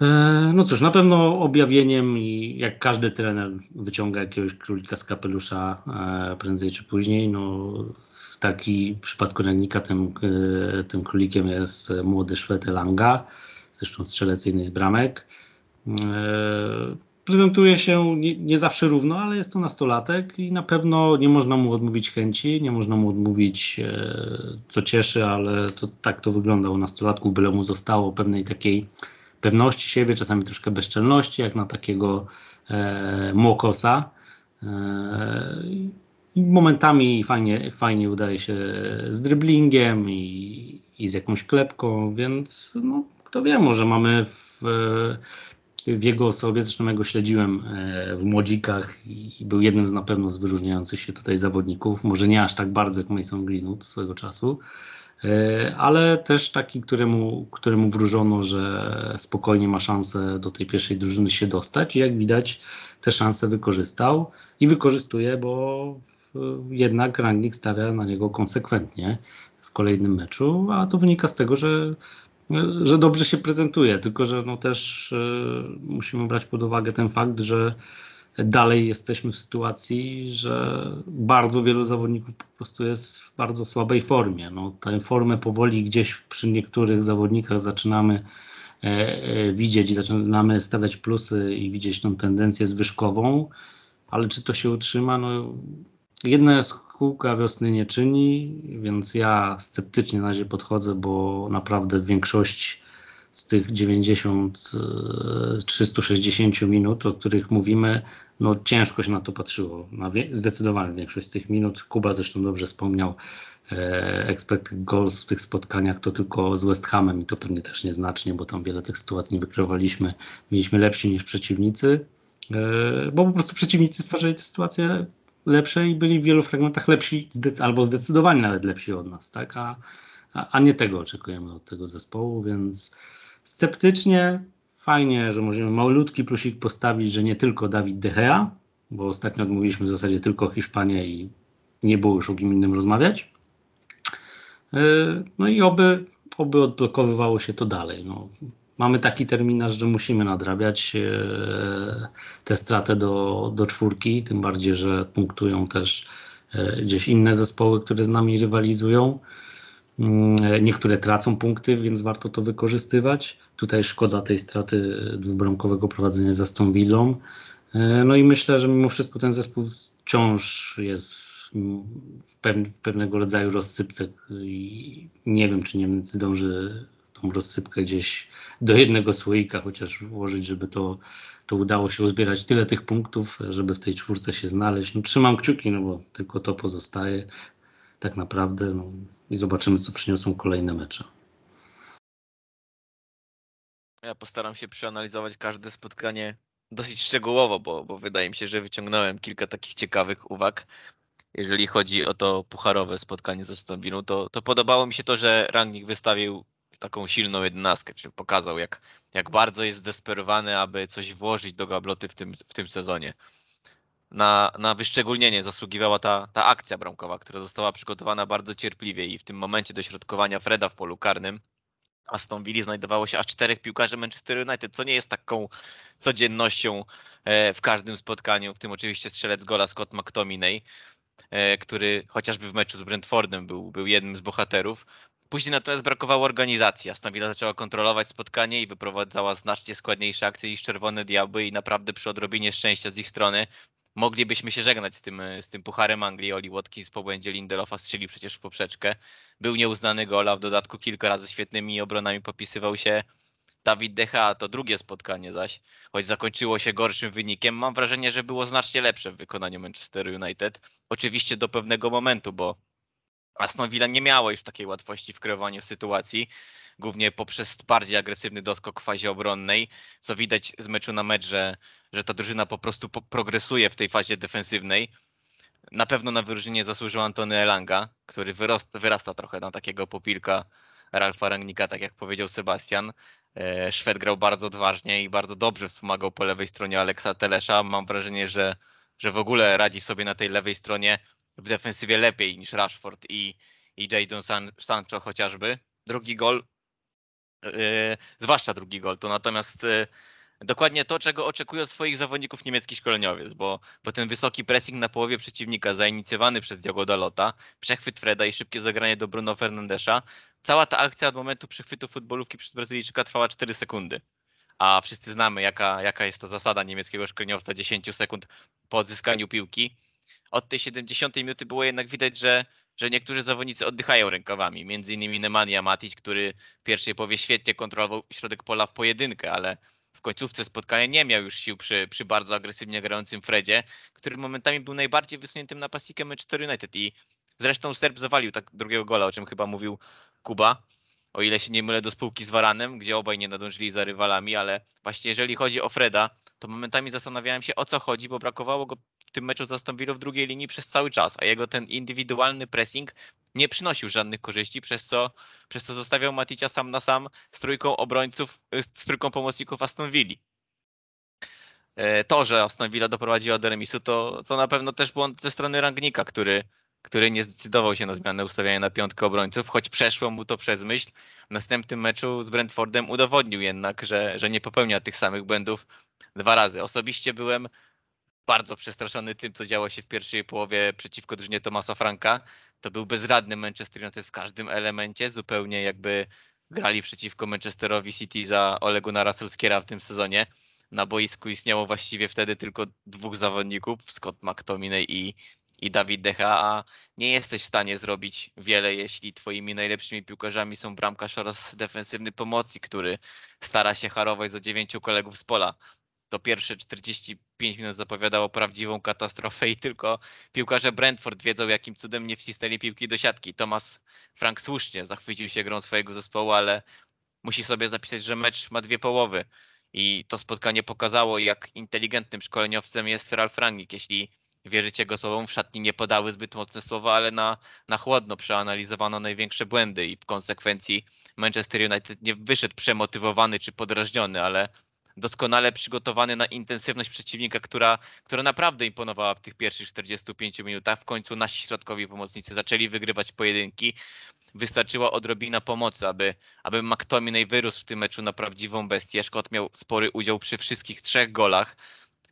E, no cóż, na pewno objawieniem i jak każdy trener wyciąga jakiegoś królika z kapelusza e, prędzej czy później, no taki w przypadku Ragnika tym, e, tym królikiem jest młody Szwed Langa, zresztą strzelec jednej z bramek. Prezentuje się nie, nie, zawsze równo, ale jest to nastolatek i na pewno nie można mu odmówić chęci, nie można mu odmówić, co cieszy, ale to, tak to wygląda u nastolatków, byle mu zostało pewnej takiej pewności siebie, czasami troszkę bezczelności, jak na takiego e, mokosa. E, momentami fajnie, fajnie udaje się z dryblingiem i, i z jakąś klepką, więc no, kto wie, może mamy w, w jego osobie, zresztą ja go śledziłem e, w młodzikach i był jednym z na pewno z wyróżniających się tutaj zawodników, może nie aż tak bardzo jak Mason Greenwood swego czasu, E, ale też taki, któremu, któremu wróżono, że spokojnie ma szansę do tej pierwszej drużyny się dostać i jak widać te szanse wykorzystał i wykorzystuje, bo jednak Rangnick stawia na niego konsekwentnie w kolejnym meczu, a to wynika z tego, że, że dobrze się prezentuje, tylko że no też e, musimy brać pod uwagę ten fakt, że dalej jesteśmy w sytuacji, że bardzo wielu zawodników po prostu jest w bardzo słabej formie. No, tę formę powoli gdzieś przy niektórych zawodnikach zaczynamy e, e, widzieć, zaczynamy stawiać plusy i widzieć tą tendencję zwyżkową, ale czy to się utrzyma? No, jedna kółka wiosny nie czyni, więc ja sceptycznie na razie podchodzę, bo naprawdę większość z tych 90, 360 e, minut, o których mówimy, no ciężko się na to patrzyło. Na wie, zdecydowanie większość z tych minut, Kuba zresztą dobrze wspomniał, e, expected goals w tych spotkaniach to tylko z West Hamem i to pewnie też nieznacznie, bo tam wiele tych sytuacji nie wykreowaliśmy. Mieliśmy lepsi niż przeciwnicy, e, bo po prostu przeciwnicy stwarzali te sytuacje lepsze i byli w wielu fragmentach lepsi, albo zdecydowanie nawet lepsi od nas, tak? A, a, nie tego oczekujemy od tego zespołu, więc Sceptycznie, fajnie, że możemy malutki plusik postawić, że nie tylko Dawid De Gea, bo ostatnio odmówiliśmy w zasadzie tylko Hiszpanię i nie było już o kim innym rozmawiać. E, no i oby, oby odblokowywało się to dalej. No, mamy taki terminarz, że musimy nadrabiać e, tę stratę do, do czwórki, tym bardziej, że punktują też e, gdzieś inne zespoły, które z nami rywalizują. Mm, niektóre tracą punkty, więc warto to wykorzystywać. Tutaj szkoda tej straty dwubramkowego prowadzenia za tą Villą. E, no i myślę, że mimo wszystko ten zespół wciąż jest w, pewnego rodzaju rozsypce i nie wiem, czy Niemiec zdąży tą rozsypkę gdzieś do jednego słoika chociaż włożyć, żeby to, to udało się uzbierać tyle tych punktów, żeby w tej czwórce się znaleźć. No, trzymam kciuki, no bo tylko to pozostaje tak naprawdę no, i zobaczymy, co przyniosą kolejne mecze. Ja postaram się przeanalizować każde spotkanie dosyć szczegółowo, bo, bo wydaje mi się, że wyciągnąłem kilka takich ciekawych uwag. Jeżeli chodzi o to pucharowe spotkanie ze Aston to, to podobało mi się to, że Rangnick wystawił taką silną jedenastkę, czyli pokazał, jak, jak bardzo jest zdesperowany, aby coś włożyć do gabloty w tym, w tym sezonie na, na wyszczególnienie zasługiwała ta, ta akcja bramkowa, która została przygotowana bardzo cierpliwie i w tym momencie dośrodkowania Freda w polu karnym Aston Villa znajdowało się aż czterech piłkarzy Manchester United, co nie jest taką codziennością e, w każdym spotkaniu, w tym oczywiście strzelec gola Scott McTominay, e, który chociażby w meczu z Brentfordem był, był jednym z bohaterów. Później natomiast brakowało organizacji. Aston Villa zaczęła kontrolować spotkanie i wyprowadzała znacznie składniejsze akcje niż Czerwone Diabły i naprawdę przy odrobinie szczęścia z ich strony moglibyśmy się żegnać z tym, z tym pucharem Anglii. Oli Watkins po błędzie Lindelofa strzeli przecież w poprzeczkę. Był nieuznany gola, w dodatku kilka razy świetnymi obronami popisywał się Dawid Decha. To drugie spotkanie zaś, choć zakończyło się gorszym wynikiem, mam wrażenie, że było znacznie lepsze w wykonaniu Manchester United. Oczywiście do pewnego momentu, bo Aston Villa nie miało już takiej łatwości w kreowaniu sytuacji głównie poprzez bardziej agresywny doskok w fazie obronnej, co widać z meczu na mecz, że, że ta drużyna po prostu po progresuje w tej fazie defensywnej. Na pewno na wyróżnienie zasłużył Antony Elanga, który wyrasta, wyrasta trochę na takiego popilka Ralfa Rangnika, tak jak powiedział Sebastian. E, Szwed grał bardzo odważnie i bardzo dobrze wspomagał po lewej stronie Aleksa Telesza. Mam wrażenie, że, że w ogóle radzi sobie na tej lewej stronie w defensywie lepiej niż Rashford i, i Jadon San, Sancho chociażby. Drugi gol e, zwłaszcza drugi gol. To natomiast e, dokładnie to, czego oczekują swoich zawodników niemiecki szkoleniowiec, bo, bo ten wysoki pressing na połowie przeciwnika zainicjowany przez Diogo Dalota, przechwyt Freda i szybkie zagranie do Bruno Fernandesza, cała ta akcja od momentu przechwytu futbolówki przez Brazylijczyka trwała 4 sekundy. A wszyscy znamy, jaka, jaka jest ta zasada niemieckiego szkoleniowca 10 sekund po odzyskaniu piłki. Od tej 70 minuty było jednak widać, że, że niektórzy zawodnicy oddychają rękawami. Między innymi Nemanja Matic, który w pierwszej połowie świetnie kontrolował środek pola w pojedynkę, ale w końcówce spotkania nie miał już sił przy, przy bardzo agresywnie grającym Fredzie, który momentami był najbardziej wysuniętym napastnikiem Manchester United i zresztą Serb zawalił tak drugiego gola, o czym chyba mówił Kuba, o ile się nie mylę do spółki z Varanem, gdzie obaj nie nadążyli za rywalami, ale właśnie jeżeli chodzi o Freda, to momentami zastanawiałem się o co chodzi, bo brakowało go w tym meczu z Aston Villa w drugiej linii przez cały czas, a jego ten indywidualny pressing nie przynosił żadnych korzyści, przez co, przez co zostawiał Maticia sam na sam z trójką obrońców, z trójką pomocników Aston Villa. E, to, że Aston Villa doprowadziła do remisu, to, to na pewno też błąd ze strony Rangnika, który, który nie zdecydował się na zmianę ustawiania na piątkę obrońców, choć przeszło mu to przez myśl. W następnym meczu z Brentfordem udowodnił jednak, że, że nie popełnia tych samych błędów dwa razy. Osobiście byłem bardzo przestraszony tym, co działo się w pierwszej połowie przeciwko drużynie Tomasa Franka. To był bezradny Manchester United w każdym elemencie, zupełnie jakby grali przeciwko Manchesterowi City za Ole Gunnara Solskiera w tym sezonie. Na boisku istniało właściwie wtedy tylko dwóch zawodników, Scott McTominay i, i Dawid Decha, a nie jesteś w stanie zrobić wiele, jeśli twoimi najlepszymi piłkarzami są bramkarz oraz defensywny pomocnik, który stara się harować za dziewięciu kolegów z pola to pierwsze 45 minut zapowiadało prawdziwą katastrofę i tylko piłkarze Brentford wiedzą, jakim cudem nie wcisnęli piłki do siatki. Thomas Frank słusznie zachwycił się grą swojego zespołu, ale musi sobie zapisać, że mecz ma dwie połowy. I to spotkanie pokazało, jak inteligentnym szkoleniowcem jest Ralf Rangnick. Jeśli wierzycie go słowom, w szatni nie podały zbyt mocne słowa, ale na, na chłodno przeanalizowano największe błędy i w konsekwencji Manchester United nie wyszedł przemotywowany czy podrażniony, ale doskonale przygotowany na intensywność przeciwnika, która, która naprawdę imponowała w tych pierwszych 45 minutach. W końcu nasi środkowi pomocnicy zaczęli wygrywać pojedynki. Wystarczyła odrobina pomocy, aby, aby McTominay wyrósł w tym meczu na prawdziwą bestię. Szkot miał spory udział przy wszystkich trzech golach.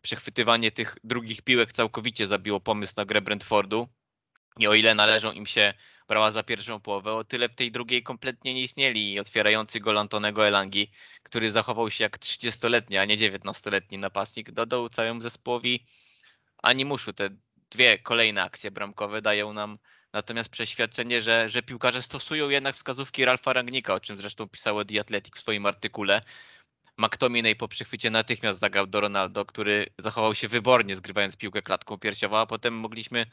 Przechwytywanie tych drugich piłek całkowicie zabiło pomysł na grę Brentfordu. I o ile należą im się brała za pierwszą połowę, o tyle w tej drugiej kompletnie nie istnieli i otwierający gol Antonego Elangi, który zachował się jak 30-letni, a nie 19-letni napastnik, dodał całemu zespołowi animuszu. Te dwie kolejne akcje bramkowe dają nam natomiast przeświadczenie, że, że piłkarze stosują jednak wskazówki Ralfa Rangnika, o czym zresztą pisało The Athletic w swoim artykule. McTominay po przechwycie natychmiast zagrał do Ronaldo, który zachował się wybornie, zgrywając piłkę klatką piersiową, a potem mogliśmy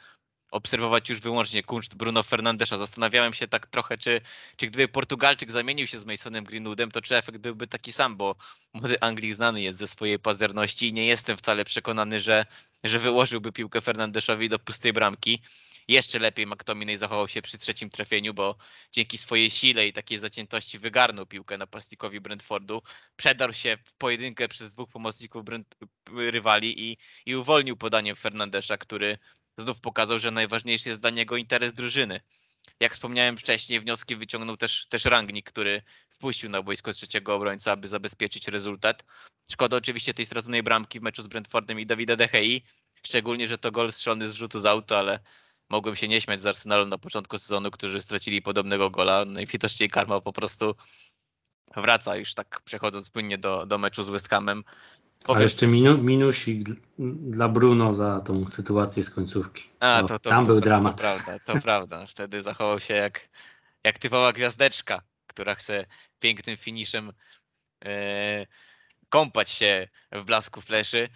obserwować już wyłącznie kunszt Bruno Fernandesza. Zastanawiałem się tak trochę, czy, czy gdyby Portugalczyk zamienił się z Masonem Greenwoodem, to czy efekt byłby taki sam, bo młody Anglik znany jest ze swojej pazerności i nie jestem wcale przekonany, że, że wyłożyłby piłkę Fernandeszowi do pustej bramki. Jeszcze lepiej McTominay zachował się przy trzecim trafieniu, bo dzięki swojej sile i takiej zaciętości wygarnął piłkę napastnikowi Brentfordu. Przedarł się w pojedynkę przez dwóch pomocników Brent, rywali i, i uwolnił podaniem Fernandesza, który znów pokazał, że najważniejszy jest dla niego interes drużyny. Jak wspomniałem wcześniej, wnioski wyciągnął też, też który wpuścił na boisko trzeciego obrońca, aby zabezpieczyć rezultat. Szkoda oczywiście tej straconej bramki w meczu z Brentfordem i Davida De Gea, szczególnie, że to gol strzelony z rzutu z auto, ale mogłem się nie śmiać z Arsenalu na początku sezonu, którzy stracili podobnego gola. Najwidoczniej karma po prostu wraca już tak przechodząc płynnie do, do meczu z West Hamem. A jeszcze minu, minusik dla Bruno za tą sytuację z końcówki. A, to, to, to, tam był dramat. To prawda, to prawda. Wtedy zachował się jak, jak typowa gwiazdeczka, która chce pięknym finiszem e, kąpać się w blasku fleszy.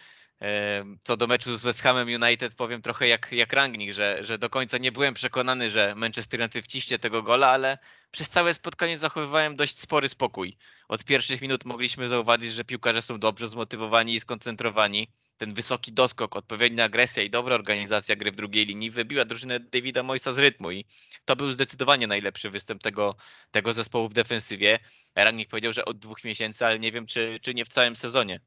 Co do meczu z West Hamem United powiem trochę jak, jak Rangnick, że, że do końca nie byłem przekonany, że Manchester United wciśnie tego gola, ale przez całe spotkanie zachowywałem dość spory spokój. Od pierwszych minut mogliśmy zauważyć, że piłkarze są dobrze zmotywowani i skoncentrowani. Ten wysoki doskok, odpowiednia agresja i dobra organizacja gry w drugiej linii wybiła drużynę Davida Moisa z rytmu i to był zdecydowanie najlepszy występ tego, tego zespołu w defensywie. Rangnick powiedział, że od dwóch miesięcy, ale nie wiem, czy, czy nie w całym sezonie.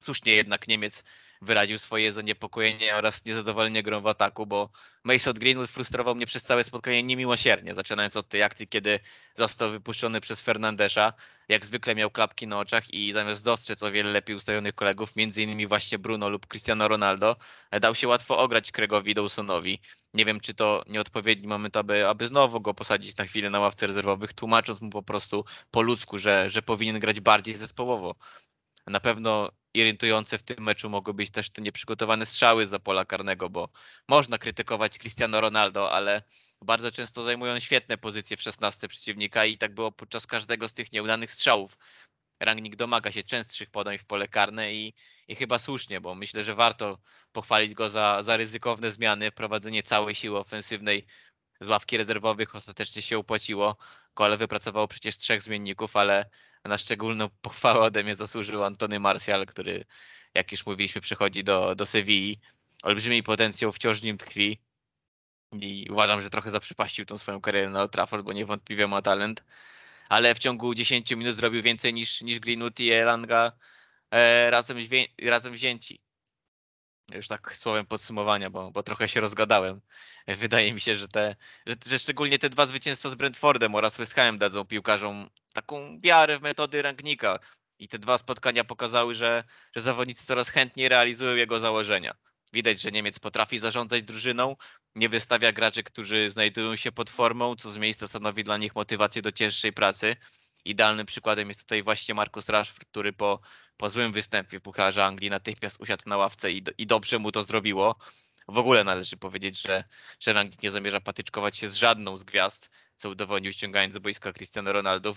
Słusznie jednak Niemiec wyraził swoje zaniepokojenie oraz niezadowolenie grą w ataku, bo Mason Greenwood frustrował mnie przez całe spotkanie niemiłosiernie, zaczynając od tej akcji, kiedy został wypuszczony przez Fernandesza. Jak zwykle miał klapki na oczach i zamiast dostrzec o wiele lepiej ustawionych kolegów, innymi właśnie Bruno lub Cristiano Ronaldo, dał się łatwo ograć Craigowi Dawsonowi. Nie wiem, czy to nieodpowiedni moment, aby, aby znowu go posadzić na chwilę na ławce rezerwowych, tłumacząc mu po prostu po ludzku, że, że powinien grać bardziej zespołowo. Na pewno irytujące w tym meczu mogły być też te nieprzygotowane strzały za pola karnego, bo można krytykować Cristiano Ronaldo, ale bardzo często zajmują świetne pozycje w 16 przeciwnika i tak było podczas każdego z tych nieudanych strzałów. Rangnick domaga się częstszych podań w pole karne i, i chyba słusznie, bo myślę, że warto pochwalić go za, za ryzykowne zmiany, wprowadzenie całej siły ofensywnej z ławki rezerwowych ostatecznie się opłaciło. Kole wypracowało przecież trzech zmienników, ale na szczególną pochwałę ode mnie zasłużył Antony Martial, który, jak już mówiliśmy, przechodzi do, do Sewilli. Olbrzymi potencjał wciąż w nim tkwi i uważam, że trochę zaprzepaścił tą swoją karierę na Old Trafford, bo niewątpliwie ma talent. Ale w ciągu 10 minut zrobił więcej niż, niż Greenwood i Elanga e, razem, razem wzięci. Już tak słowem podsumowania, bo, bo trochę się rozgadałem. Wydaje mi się, że, te, że, że szczególnie te dwa zwycięstwa z Brentfordem oraz West Hamem dadzą piłkarzom taką wiarę w metody Rangnika. I te dwa spotkania pokazały, że, że zawodnicy coraz chętniej realizują jego założenia. Widać, że Niemiec potrafi zarządzać drużyną, nie wystawia graczy, którzy znajdują się pod formą, co z miejsca stanowi dla nich motywację do cięższej pracy. Idealnym przykładem jest tutaj właśnie Marcus Rashford, który po, po złym występie Pucharza Anglii natychmiast usiadł na ławce i, i dobrze mu to zrobiło. W ogóle należy powiedzieć, że, że Rangnick nie zamierza patyczkować się z żadną z gwiazd, co udowodnił ściągając z boiska Cristiano Ronaldo.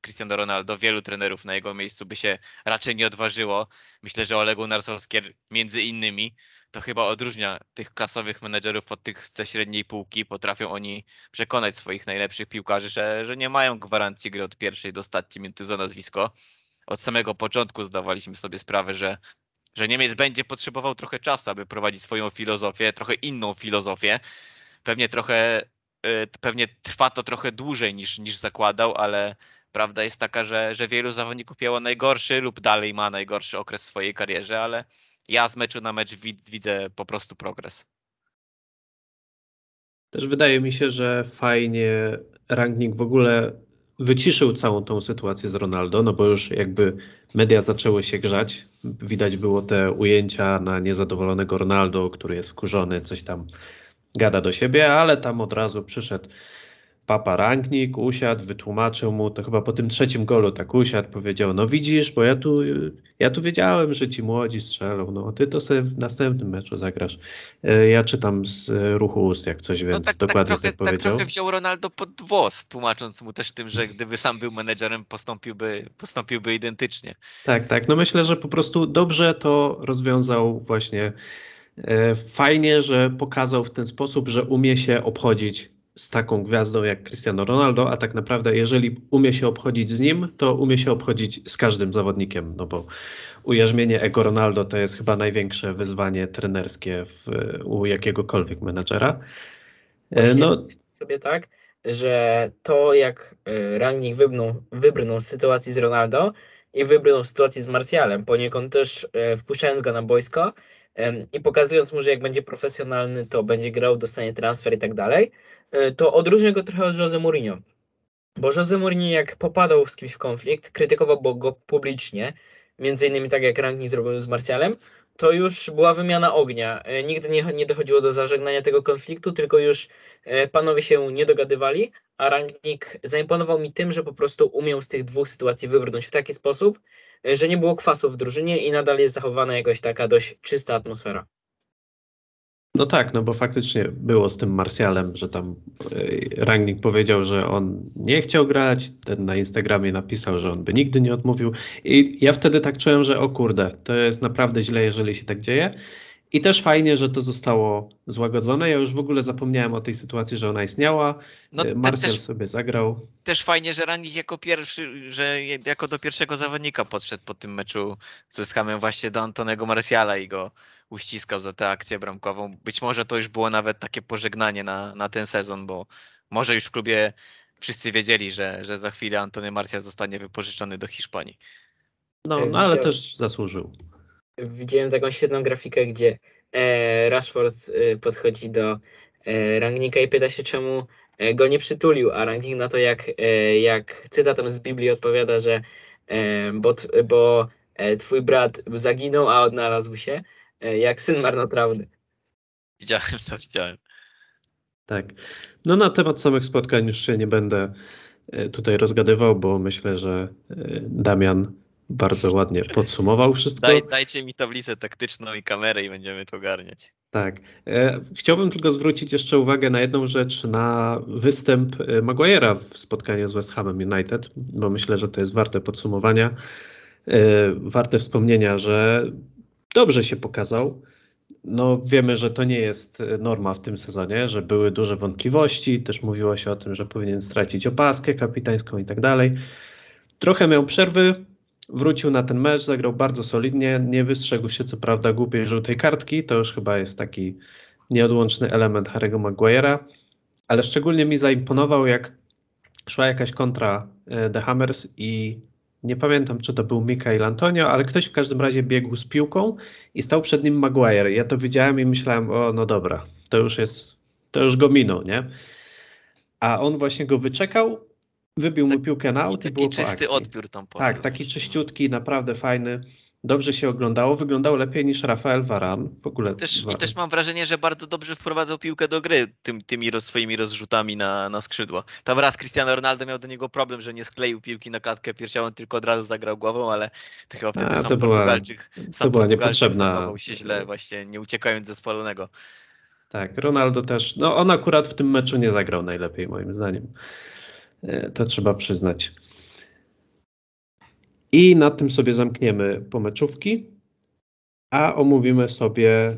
Cristiano Ronaldo, wielu trenerów na jego miejscu by się raczej nie odważyło. Myślę, że Ole Gunnar Solskjaer między innymi to chyba odróżnia tych klasowych menedżerów od tych ze średniej półki. Potrafią oni przekonać swoich najlepszych piłkarzy, że, że nie mają gwarancji gry od pierwszej do ostatniej minuty za nazwisko. Od samego początku zdawaliśmy sobie sprawę, że, że Niemiec będzie potrzebował trochę czasu, aby prowadzić swoją filozofię, trochę inną filozofię. Pewnie trochę, y, pewnie trwa to trochę dłużej niż, niż zakładał, ale prawda jest taka, że, że wielu zawodników miało najgorszy lub dalej ma najgorszy okres w swojej karierze, ale ja z meczu na mecz wid- widzę po prostu progres. Też wydaje mi się, że fajnie Rangnick w ogóle wyciszył całą tą sytuację z Ronaldo, no bo już jakby media zaczęły się grzać. Widać było te ujęcia na niezadowolonego Ronaldo, który jest wkurzony, coś tam gada do siebie, ale tam od razu przyszedł Papa Rangnick, usiadł, wytłumaczył mu, to chyba po tym trzecim golu tak usiadł, powiedział, no widzisz, bo ja tu, ja tu wiedziałem, że ci młodzi strzelą, no ty to sobie w następnym meczu zagrasz. E, Ja czytam z ruchu ust jak coś, więc No tak, tak, dokładnie trochę, tak tak powiedział. trochę wziął Ronaldo pod włos, tłumacząc mu też tym, że gdyby sam był menedżerem, postąpiłby, postąpiłby identycznie. Tak, tak. No myślę, że po prostu dobrze to rozwiązał właśnie. E, Fajnie, że pokazał w ten sposób, że umie się obchodzić z taką gwiazdą jak Cristiano Ronaldo, a tak naprawdę jeżeli umie się obchodzić z nim, to umie się obchodzić z każdym zawodnikiem, no bo ujarzmienie ego Ronaldo to jest chyba największe wyzwanie trenerskie w, u jakiegokolwiek menedżera. E, Właśnie No, sobie tak, że to jak y, Rangnick wybrnął, wybrnął z sytuacji z Ronaldo i wybrnął z sytuacji z Martialem, poniekąd też e, wpuszczając go na boisko i pokazując mu, że jak będzie profesjonalny, to będzie grał, dostanie transfer i tak dalej, e, to odróżnia go trochę od Jose Mourinho. Bo Jose Mourinho jak popadał z kimś w konflikt, krytykował go publicznie, między innymi tak jak Rangnick zrobił z Martialem, to już była wymiana ognia. E, Nigdy nie, nie dochodziło do zażegnania tego konfliktu, tylko już e, panowie się nie dogadywali, a Rangnick zaimponował mi tym, że po prostu umiał z tych dwóch sytuacji wybrnąć w taki sposób, że nie było kwasu w drużynie i nadal jest zachowana jakoś taka dość czysta atmosfera. No tak, no bo faktycznie było z tym Marsjalem, że tam y, Rangnick powiedział, że on nie chciał grać, ten na Instagramie napisał, że on by nigdy nie odmówił i ja wtedy tak czułem, że o kurde, to jest naprawdę źle, jeżeli się tak dzieje i też fajnie, że to zostało złagodzone, ja już w ogóle zapomniałem o tej sytuacji, że ona istniała, No też, sobie zagrał, też fajnie, że Rangnick jako pierwszy, że jako do pierwszego zawodnika podszedł po tym meczu z Hamem właśnie do Antonego Marciala i go uściskał za tę akcję bramkową. Być może to już było nawet takie pożegnanie na, na ten sezon, bo może już w klubie wszyscy wiedzieli, że, że za chwilę Antony Marcial zostanie wypożyczony do Hiszpanii. no, no ale też zasłużył. Widziałem taką świetną grafikę, gdzie e, Rashford e, podchodzi do e, Rangnika i pyta się, czemu e, go nie przytulił, a Rangnick na to, jak, e, jak cytatem z Biblii odpowiada, że e, bo, bo e, twój brat zaginął, a odnalazł się, e, jak syn marnotrawny. Widziałem to, widziałem. Tak. No na temat samych spotkań już się nie będę tutaj rozgadywał, bo myślę, że Damian bardzo ładnie podsumował wszystko. Daj, dajcie mi tablicę taktyczną i kamerę i będziemy to ogarniać. Tak. E, Chciałbym tylko zwrócić jeszcze uwagę na jedną rzecz, na występ e, Maguire'a w spotkaniu z West Hamem United, bo myślę, że to jest warte podsumowania, e, warte wspomnienia, że dobrze się pokazał. No, wiemy, że to nie jest norma w tym sezonie, że były duże wątpliwości, też mówiło się o tym, że powinien stracić opaskę kapitańską i tak dalej. Trochę miał przerwy, wrócił na ten mecz, zagrał bardzo solidnie, nie wystrzegł się co prawda głupiej żółtej kartki, to już chyba jest taki nieodłączny element Harry'ego Maguire'a, ale szczególnie mi zaimponował, jak szła jakaś kontra e, The Hammers i nie pamiętam, czy to był Mikael Antonio, ale ktoś w każdym razie biegł z piłką i stał przed nim Maguire. Ja to widziałem i myślałem, o no dobra, to już jest, to już go minął, nie? A on właśnie go wyczekał, wybił mu Tak- piłkę na I aut i, było taki czysty odbiór tam poszedł. Tak, taki czyściutki, naprawdę fajny. Dobrze się oglądało. Wyglądał lepiej niż Rafael Varan. W ogóle. I też, I Varane. też mam wrażenie, że bardzo dobrze wprowadzał piłkę do gry tym, tymi roz, swoimi rozrzutami na, na skrzydło. Tam raz Cristiano Ronaldo miał do niego problem, że nie skleił piłki na klatkę piersiową, tylko od razu zagrał głową, ale to chyba wtedy A, sam to była- Portugalczyk, sam to była niepotrzebna. się źle, właśnie nie uciekając ze spalonego. Tak, Ronaldo też. No on akurat w tym meczu nie zagrał najlepiej, moim zdaniem. E, To trzeba przyznać. I na tym sobie zamkniemy pomeczówki, a omówimy sobie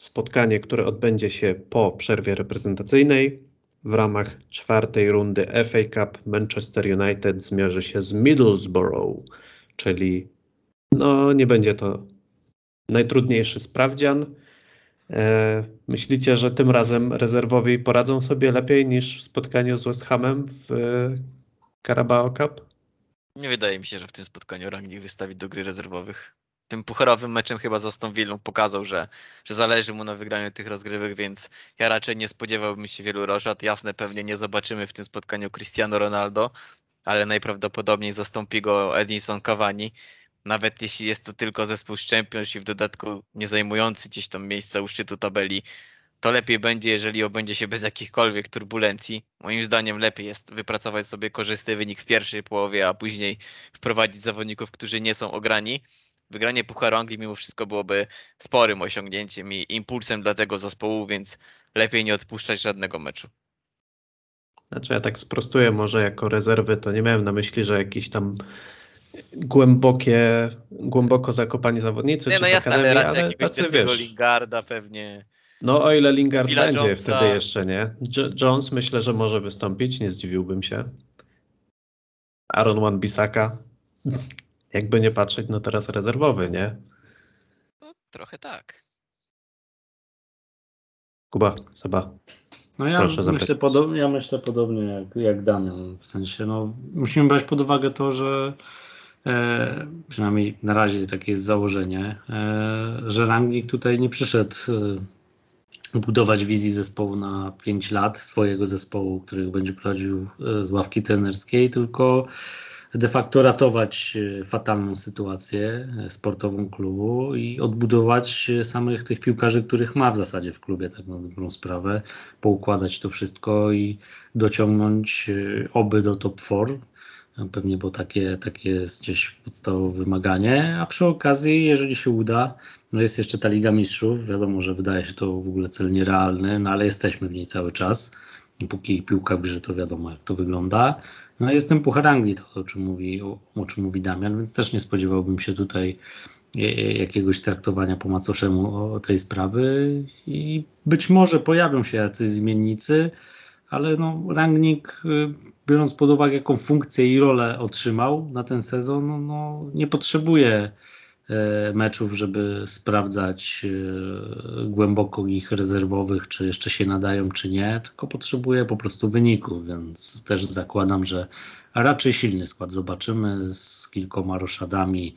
spotkanie, które odbędzie się po przerwie reprezentacyjnej. W ramach czwartej rundy FA Cup Manchester United zmierzy się z Middlesbrough, czyli no nie będzie to najtrudniejszy sprawdzian. E, Myślicie, że tym razem rezerwowi poradzą sobie lepiej niż w spotkaniu z West Hamem w e, Carabao Cup? Nie wydaje mi się, że w tym spotkaniu Rangnick wystawi do gry rezerwowych. Tym pucharowym meczem chyba z Aston Villą pokazał, że, że zależy mu na wygraniu tych rozgrywek, więc ja raczej nie spodziewałbym się wielu roszad. Jasne, pewnie nie zobaczymy w tym spotkaniu Cristiano Ronaldo, ale najprawdopodobniej zastąpi go Edinson Cavani. Nawet jeśli jest to tylko zespół z Champions i w dodatku nie zajmujący gdzieś tam miejsca u szczytu tabeli, to lepiej będzie, jeżeli obędzie się bez jakichkolwiek turbulencji. Moim zdaniem lepiej jest wypracować sobie korzystny wynik w pierwszej połowie, a później wprowadzić zawodników, którzy nie są ograni. Wygranie Pucharu Anglii mimo wszystko byłoby sporym osiągnięciem i impulsem dla tego zespołu, więc lepiej nie odpuszczać żadnego meczu. Znaczy ja tak sprostuję, może jako rezerwy to nie miałem na myśli, że jakiś tam głębokie, głęboko zakopani zawodnicy Nie czy no jasne, ale akademii, raczej ale jakiegoś tacy wiesz, Lingarda pewnie. no o ile Lingard Phila będzie Jonesa. wtedy jeszcze, nie? Jo- Jones myślę, że może wystąpić, nie zdziwiłbym się. Aaron Wan-Bissaka, jakby nie patrzeć, no teraz rezerwowy, nie? No, trochę tak. Kuba, Seba. No ja Proszę myślę, ja myślę podobnie jak, jak Damian. W sensie, no, musimy brać pod uwagę to, że przynajmniej na razie takie jest założenie, e, że Rangnick tutaj nie przyszedł e, budować wizji zespołu na 5 lat, swojego zespołu, który będzie prowadził e, z ławki trenerskiej, tylko de facto ratować e, fatalną sytuację e, sportową klubu i odbudować e, samych tych piłkarzy, których ma w zasadzie w klubie, tak na dobrą sprawę, poukładać to wszystko i dociągnąć e, oby do top 4. Pewnie, bo takie, takie jest gdzieś podstawowe wymaganie, a przy okazji, jeżeli się uda, no jest jeszcze ta Liga Mistrzów, wiadomo, że wydaje się to w ogóle cel nierealny, no ale jesteśmy w niej cały czas. Póki piłka w grze, to wiadomo jak to wygląda. No jest ten Puchar Anglii, to o czym, mówi, o, o czym mówi Damian, więc też nie spodziewałbym się tutaj e, e, jakiegoś traktowania po macoszemu o tej sprawy i być może pojawią się jacyś zmiennicy, ale no Rangnick, y, biorąc pod uwagę jaką funkcję i rolę otrzymał na ten sezon, no, no nie potrzebuje e, meczów, żeby sprawdzać e, głęboko ich rezerwowych, czy jeszcze się nadają, czy nie, tylko potrzebuje po prostu wyników, więc też zakładam, że raczej silny skład. Zobaczymy z kilkoma roszadami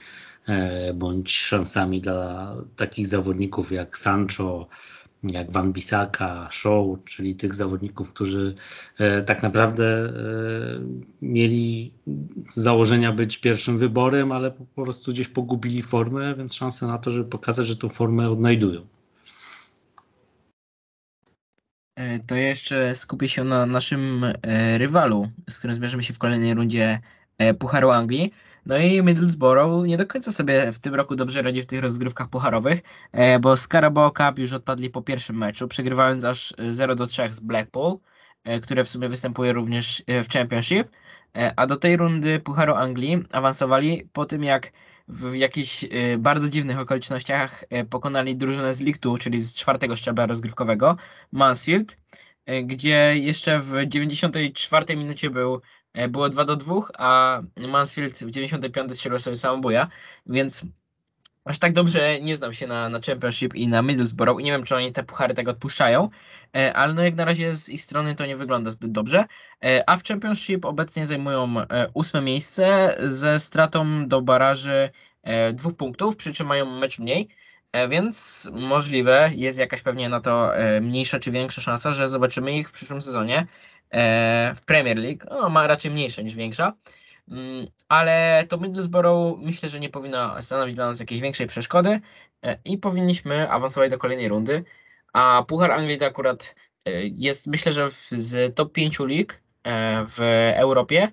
e, bądź szansami dla takich zawodników jak Sancho, jak Van Bissaka, Show, czyli tych zawodników, którzy e, tak naprawdę e, mieli z założenia być pierwszym wyborem, ale po prostu gdzieś pogubili formę, więc szanse na to, żeby pokazać, że tą formę odnajdują. E, To jeszcze skupię się na naszym rywalu, z którym zmierzymy się w kolejnej rundzie Pucharu Anglii. No i Middlesbrough nie do końca sobie w tym roku dobrze radzi w tych rozgrywkach pucharowych, e, bo z Cup już odpadli po pierwszym meczu, przegrywając aż e, 0 do 3 z Blackpool, e, które w sumie występuje również e, w Championship. E, A do tej rundy Pucharu Anglii awansowali po tym, jak w jakichś e, bardzo dziwnych okolicznościach e, pokonali drużynę z League Two, czyli z czwartego szczebla rozgrywkowego, Mansfield, e, gdzie jeszcze w 94 minucie był, e, było 2 do 2, a Mansfield w 95 strzelił sobie samobuja, więc aż tak dobrze nie znam się na, na Championship i na Middlesbrough i nie wiem, czy oni te puchary tak odpuszczają, e, ale no jak na razie z ich strony to nie wygląda zbyt dobrze, E, a w Championship obecnie zajmują e, ósme miejsce ze stratą do baraży e, dwóch punktów, przy czym mają mecz mniej, e, więc możliwe jest jakaś pewnie na to e, mniejsza czy większa szansa, że zobaczymy ich w przyszłym sezonie e, w Premier League. No, ma raczej mniejsza niż większa. Mm, Ale to Middlesbrough myślę, że nie powinno stanowić dla nas jakiejś większej przeszkody e, i powinniśmy awansować do kolejnej rundy. A Puchar Anglii to akurat e, jest, myślę, że z top 5 lig e, w Europie.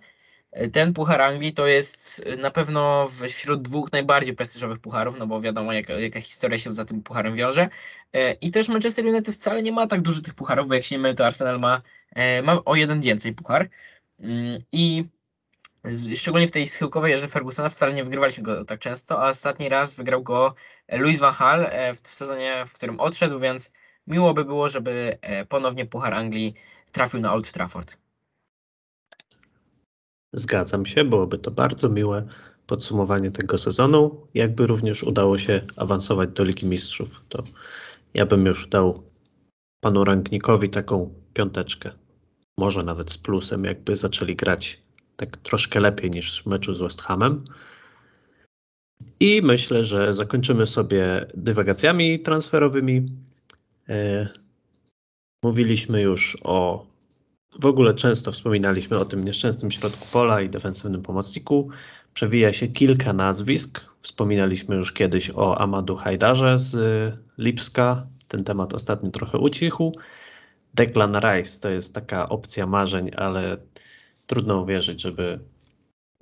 Ten Puchar Anglii to jest na pewno wśród dwóch najbardziej prestiżowych pucharów, no bo wiadomo, jaka, jaka historia się za tym pucharem wiąże. E, I też Manchester United wcale nie ma tak dużo tych pucharów, bo jak się nie mylę, to Arsenal ma, e, ma o jeden więcej puchar. Mm, I szczególnie w tej schyłkowej erze Fergusona wcale nie wygrywaliśmy go tak często, a ostatni raz wygrał go e, Louis van e, w, sezonie, w którym odszedł, więc miło by było, żeby ponownie Puchar Anglii trafił na Old Trafford. Zgadzam się, byłoby to bardzo miłe podsumowanie tego sezonu. Jakby również udało się awansować do Ligi Mistrzów, to ja bym już dał panu Rangnikowi taką piąteczkę. Może nawet z plusem, jakby zaczęli grać tak troszkę lepiej niż w meczu z West Hamem. I myślę, że zakończymy sobie dywagacjami transferowymi. E, Mówiliśmy już o w ogóle często wspominaliśmy o tym nieszczęsnym środku pola i defensywnym pomocniku. Przewija się kilka nazwisk. Wspominaliśmy już kiedyś o Amadu Hajdarze z y, Lipska. Ten temat ostatnio trochę ucichł. Declan Rice to jest taka opcja marzeń, ale trudno uwierzyć, żeby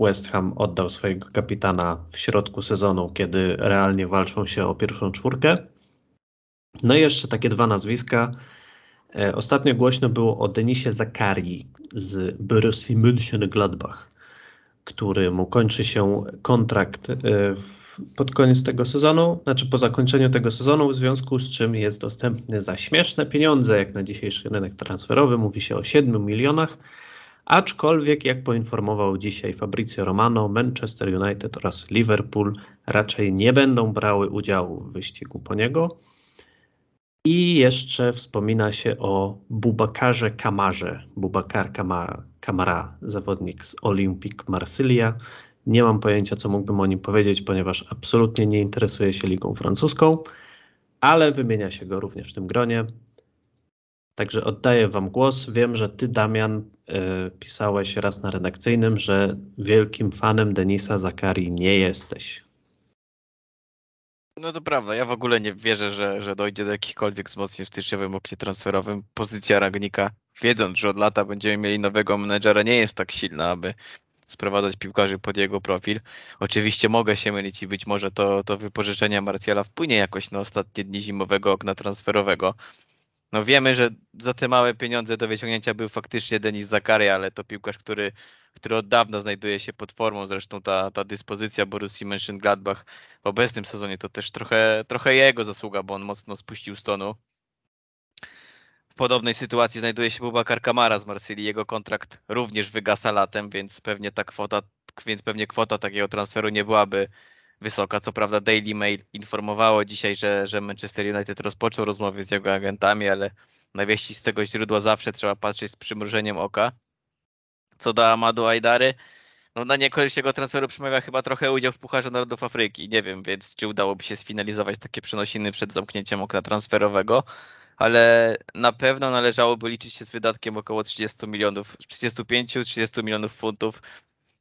West Ham oddał swojego kapitana w środku sezonu, kiedy realnie walczą się o pierwszą czwórkę. No i jeszcze takie dwa nazwiska. E, Ostatnio głośno było o Denisie Zakarii z Borussii Mönchengladbach, który mu kończy się kontrakt e, pod koniec tego sezonu, znaczy po zakończeniu tego sezonu, w związku z czym jest dostępny za śmieszne pieniądze, jak na dzisiejszy rynek transferowy, mówi się o 7 milionach, aczkolwiek jak poinformował dzisiaj Fabrizio Romano, Manchester United oraz Liverpool raczej nie będą brały udziału w wyścigu po niego. I jeszcze wspomina się o Bubakarze Kamarze. Bubakar Kama- Kamara, zawodnik z Olympique Marsylia. Nie mam pojęcia, co mógłbym o nim powiedzieć, ponieważ absolutnie nie interesuje się ligą francuską, ale wymienia się go również w tym gronie. Także oddaję Wam głos. Wiem, że Ty, Damian, e, pisałeś raz na redakcyjnym, że wielkim fanem Denisa Zakarii nie jesteś. No to prawda, ja w ogóle nie wierzę, że, że dojdzie do jakichkolwiek wzmocnień w styczniowym oknie transferowym. Pozycja Ragnika, wiedząc, że od lata będziemy mieli nowego menedżera, nie jest tak silna, aby sprowadzać piłkarzy pod jego profil. Oczywiście mogę się mylić i być może to, to wypożyczenie Martiala wpłynie jakoś na ostatnie dni zimowego okna transferowego. No wiemy, że za te małe pieniądze do wyciągnięcia był faktycznie Denis Zakary, ale to piłkarz, który, który od dawna znajduje się pod formą. Zresztą ta, ta dyspozycja Borussii Mönchengladbach w obecnym sezonie to też trochę, trochę jego zasługa, bo on mocno spuścił stonu. W podobnej sytuacji znajduje się Bubakar Kamara z Marsylii. Jego kontrakt również wygasa latem, więc pewnie ta kwota, więc pewnie kwota takiego transferu nie byłaby wysoka. Co prawda Daily Mail informowało dzisiaj, że, że Manchester United rozpoczął rozmowy z jego agentami, ale na wieści z tego źródła zawsze trzeba patrzeć z przymrużeniem oka. Co do Amadu Aydary, no na niekorzyść jego transferu przemawia chyba trochę udział w Pucharze Narodów Afryki. Nie wiem, więc czy udałoby się sfinalizować takie przenosiny przed zamknięciem okna transferowego, ale na pewno należałoby liczyć się z wydatkiem około 30 milionów, 35-30 milionów funtów.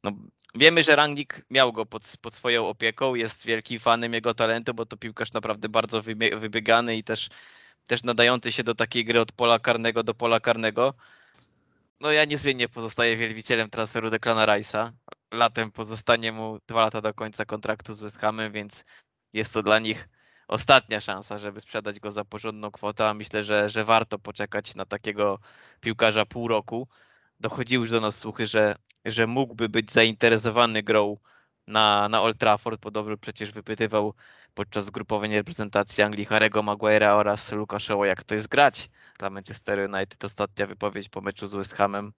No, wiemy, że Rangnick miał go pod, pod swoją opieką, jest wielkim fanem jego talentu, bo to piłkarz naprawdę bardzo wybie- wybiegany i też, też nadający się do takiej gry od pola karnego do pola karnego. No ja niezmiennie pozostaję wielbicielem transferu Declana Rice'a. Latem pozostanie mu dwa lata do końca kontraktu z West Hamem, więc jest to dla nich ostatnia szansa, żeby sprzedać go za porządną kwotę. Myślę, że, że warto poczekać na takiego piłkarza pół roku. Dochodziły już do nas słuchy, że, że mógłby być zainteresowany grą na, na Old Trafford. Podobno przecież wypytywał podczas zgrupowania reprezentacji Anglii Harry'ego Maguire'a oraz Luka Shaw'a, jak to jest grać dla Manchester United. Ostatnia wypowiedź po meczu z West Hamem,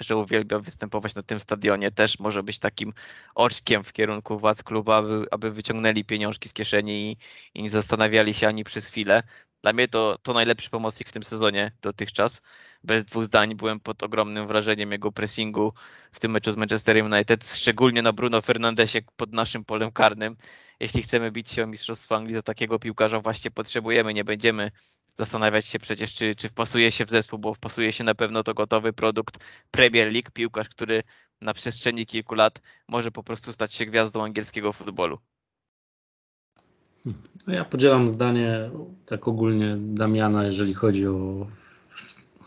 że uwielbia występować na tym stadionie, też może być takim oczkiem w kierunku władz klubu, aby, aby wyciągnęli pieniążki z kieszeni i, i nie zastanawiali się ani przez chwilę. Dla mnie to, to najlepszy pomocnik w tym sezonie dotychczas. Bez dwóch zdań byłem pod ogromnym wrażeniem jego pressingu w tym meczu z Manchester United, szczególnie na Bruno Fernandesie pod naszym polem karnym. Jeśli chcemy bić się o Mistrzostwo Anglii, to takiego piłkarza właśnie potrzebujemy. Nie będziemy zastanawiać się przecież, czy, czy wpasuje się w zespół, bo wpasuje się na pewno to gotowy produkt Premier League, piłkarz, który na przestrzeni kilku lat może po prostu stać się gwiazdą angielskiego futbolu. No ja podzielam zdanie tak ogólnie Damiana, jeżeli chodzi o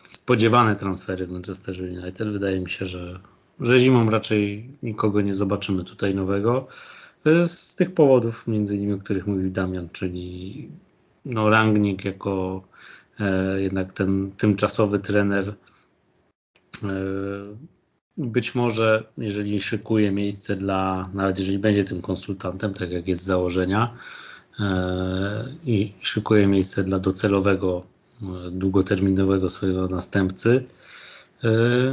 spodziewane transfery w Manchester United. Wydaje mi się, że, że zimą raczej nikogo nie zobaczymy tutaj nowego. Z tych powodów, między innymi, o których mówił Damian, czyli no, Rangnick jako e, jednak ten tymczasowy trener. E, być może, jeżeli szykuje miejsce dla, nawet jeżeli będzie tym konsultantem, tak jak jest z założenia, e, i szykuje miejsce dla docelowego, e, długoterminowego swojego następcy, e,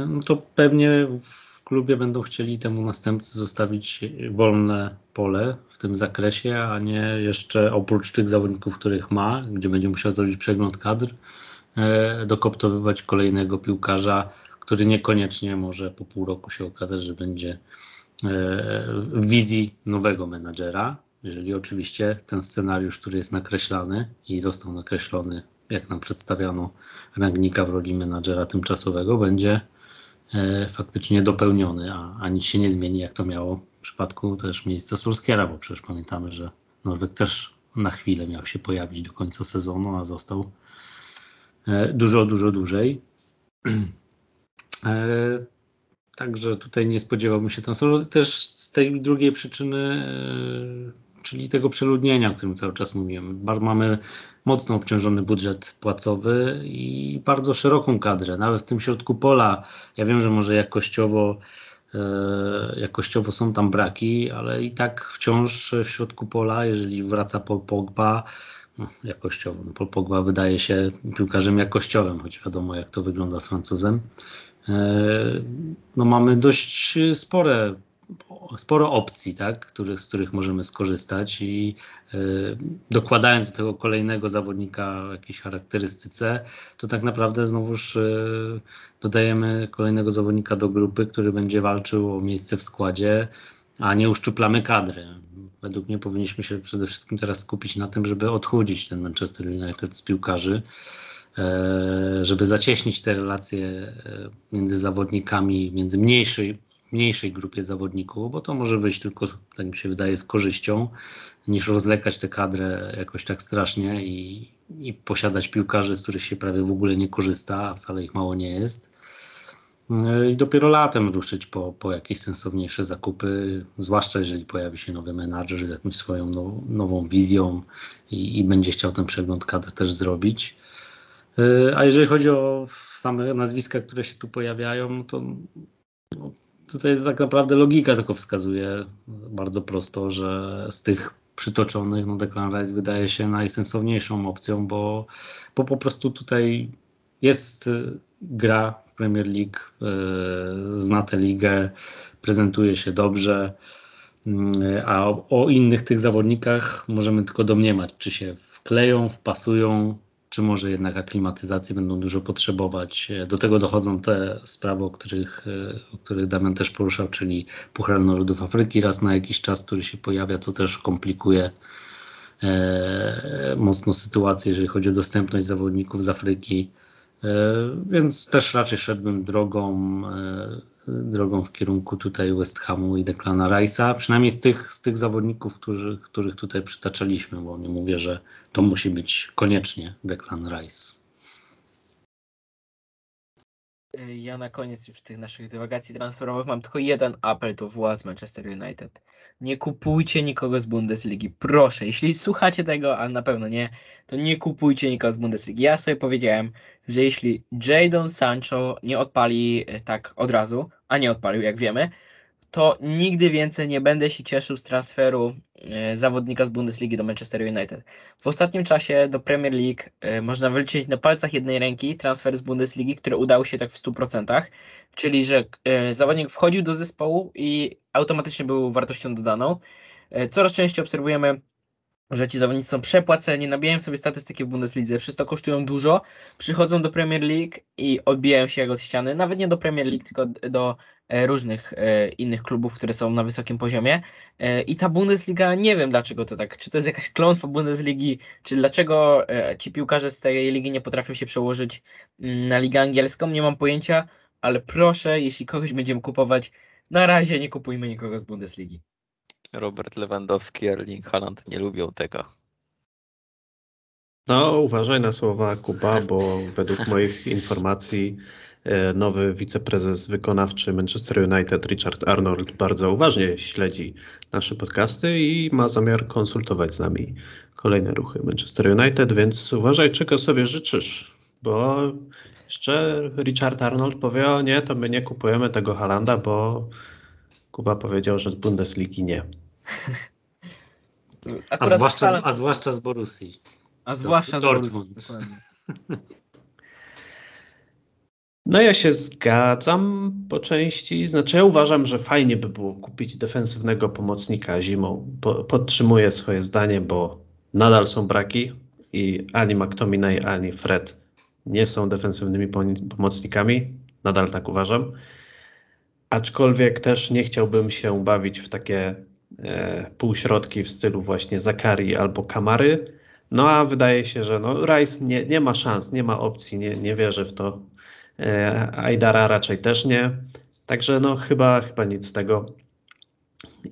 no to pewnie w klubie będą chcieli temu następcy zostawić wolne pole w tym zakresie, a nie jeszcze oprócz tych zawodników, których ma, gdzie będzie musiał zrobić przegląd kadr, e, dokoptowywać kolejnego piłkarza, który niekoniecznie może po pół roku się okazać, że będzie e, w wizji nowego menadżera, jeżeli oczywiście ten scenariusz, który jest nakreślany i został nakreślony, jak nam przedstawiano Rangnika w roli menadżera tymczasowego, będzie faktycznie dopełniony, a, a nic się nie zmieni, jak to miało w przypadku też miejsca Solskiera, bo przecież pamiętamy, że Norweg też na chwilę miał się pojawić do końca sezonu, a został e, dużo, dużo dłużej. E, Także tutaj nie spodziewałbym się transferu. Też z tej drugiej przyczyny, e, czyli tego przeludnienia, o którym cały czas mówiłem. Mamy mocno obciążony budżet płacowy i bardzo szeroką kadrę. Nawet w tym środku pola, ja wiem, że może jakościowo, e, jakościowo są tam braki, ale i tak wciąż w środku pola, jeżeli wraca Paul Pogba, no, jakościowo, no Paul Pogba wydaje się piłkarzem jakościowym, choć wiadomo jak to wygląda z Francuzem. E, no mamy dość spore, sporo opcji, tak, których, z których możemy skorzystać i e, dokładając do tego kolejnego zawodnika w jakiejś charakterystyce, to tak naprawdę znowuż e, dodajemy kolejnego zawodnika do grupy, który będzie walczył o miejsce w składzie, a nie uszczuplamy kadry. Według mnie powinniśmy się przede wszystkim teraz skupić na tym, żeby odchudzić ten Manchester United z piłkarzy, e, żeby zacieśnić te relacje między zawodnikami, między mniejszej, mniejszej grupie zawodników, bo to może wyjść tylko, tak mi się wydaje, z korzyścią, niż rozlekać tę kadrę jakoś tak strasznie i, i posiadać piłkarzy, z których się prawie w ogóle nie korzysta, a wcale ich mało nie jest. E, I dopiero latem ruszyć po, po jakieś sensowniejsze zakupy, zwłaszcza jeżeli pojawi się nowy menadżer z jakąś swoją now, nową wizją i, i będzie chciał ten przegląd kadr też zrobić. E, A jeżeli chodzi o same nazwiska, które się tu pojawiają, no to no, tutaj jest tak naprawdę logika tylko wskazuje bardzo prosto, że z tych przytoczonych, no Declan Rice wydaje się najsensowniejszą opcją, bo, bo po prostu tutaj jest y, gra w Premier League, y, zna tę ligę, prezentuje się dobrze, mm, a o, o innych tych zawodnikach możemy tylko domniemać, czy się wkleją, wpasują, czy może jednak aklimatyzacji będą dużo potrzebować. Do tego dochodzą te sprawy, o których, o których Damian też poruszał, czyli Puchar Narodów Afryki raz na jakiś czas, który się pojawia, co też komplikuje e, mocno sytuację, jeżeli chodzi o dostępność zawodników z Afryki. E, więc też raczej szedłbym drogą, e, drogą w kierunku tutaj West Hamu i Declana Rice'a, przynajmniej z tych, z tych zawodników, którzy, których tutaj przytaczaliśmy, bo nie mówię, że to musi być koniecznie Declan Rice. Ja na koniec już tych naszych dywagacji transferowych mam tylko jeden apel do władz Manchester United. Nie kupujcie nikogo z Bundesligi. Proszę, jeśli słuchacie tego, a na pewno nie, to nie kupujcie nikogo z Bundesligi. Ja sobie powiedziałem, że jeśli Jadon Sancho nie odpali e, tak od razu, a nie odpalił, jak wiemy, to nigdy więcej nie będę się cieszył z transferu e, zawodnika z Bundesligi do Manchester United. W ostatnim czasie do Premier League e, można wyliczyć na palcach jednej ręki transfer z Bundesligi, który udał się tak w 100%, czyli że e, zawodnik wchodził do zespołu i automatycznie był wartością dodaną. Coraz częściej obserwujemy że ci zawodnicy są przepłaceni, nabijają sobie statystyki w Bundeslidze, przez to kosztują dużo, przychodzą do Premier League i odbijają się jak od ściany, nawet nie do Premier League, tylko do różnych e, innych klubów, które są na wysokim poziomie. E, I ta Bundesliga, nie wiem dlaczego to tak, czy to jest jakaś klątwa Bundesligi, czy dlaczego ci piłkarze z tej ligi nie potrafią się przełożyć mm, na ligę angielską, nie mam pojęcia, ale proszę, jeśli kogoś będziemy kupować, na razie nie kupujmy nikogo z Bundesligi. Robert Lewandowski, Erling Haaland nie lubią tego. No, uważaj na słowa Kuba, bo według moich informacji e, nowy wiceprezes wykonawczy Manchester United Richard Arnold bardzo uważnie śledzi nasze podcasty i ma zamiar konsultować z nami kolejne ruchy Manchester United, więc uważaj czego sobie życzysz, bo jeszcze Richard Arnold powie, o nie, to my nie kupujemy tego Halanda, bo Kuba powiedział, że z Bundesligi nie. A zwłaszcza, a zwłaszcza z Borussii. A zwłaszcza z Borussii, dokładnie. No ja się zgadzam po części. Znaczy ja uważam, że fajnie by było kupić defensywnego pomocnika zimą. Po, podtrzymuję swoje zdanie, bo nadal są braki i ani McTominay, ani Fred nie są defensywnymi pomocnikami. Nadal tak uważam. Aczkolwiek też nie chciałbym się bawić w takie e, półśrodki w stylu właśnie Zakari albo Kamary. No a wydaje się, że no, Rice nie, nie ma szans, nie ma opcji, nie, nie wierzę w to. E, Aidara raczej też nie. Także no chyba, chyba nic z tego.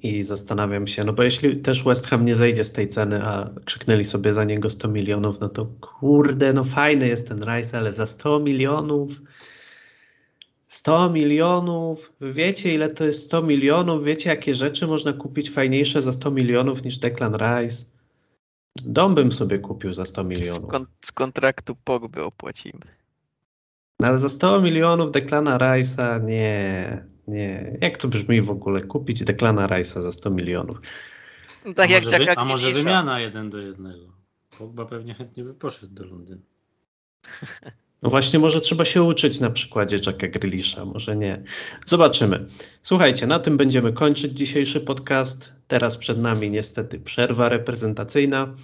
I zastanawiam się, no bo jeśli też West Ham nie zejdzie z tej ceny, a krzyknęli sobie za niego 100 milionów, no to kurde, no fajny jest ten Rice, ale za 100 milionów 100 milionów. Wiecie, ile to jest 100 milionów? Wiecie, jakie rzeczy można kupić fajniejsze za 100 milionów niż Declan Rice? Dom bym sobie kupił za 100 milionów. Z, kon z kontraktu Pogby opłacimy. No ale za 100 milionów Declana Rice'a nie, nie. Jak to brzmi w ogóle? Kupić Declana Rice'a za 100 milionów. No tak a, jak może wy, a może wymiana jeden do jednego? Pogba pewnie chętnie by poszedł do Londynu. No właśnie, może trzeba się uczyć na przykładzie Jacka Grealisha, może nie. Zobaczymy. Słuchajcie, na tym będziemy kończyć dzisiejszy podcast. Teraz przed nami niestety przerwa reprezentacyjna,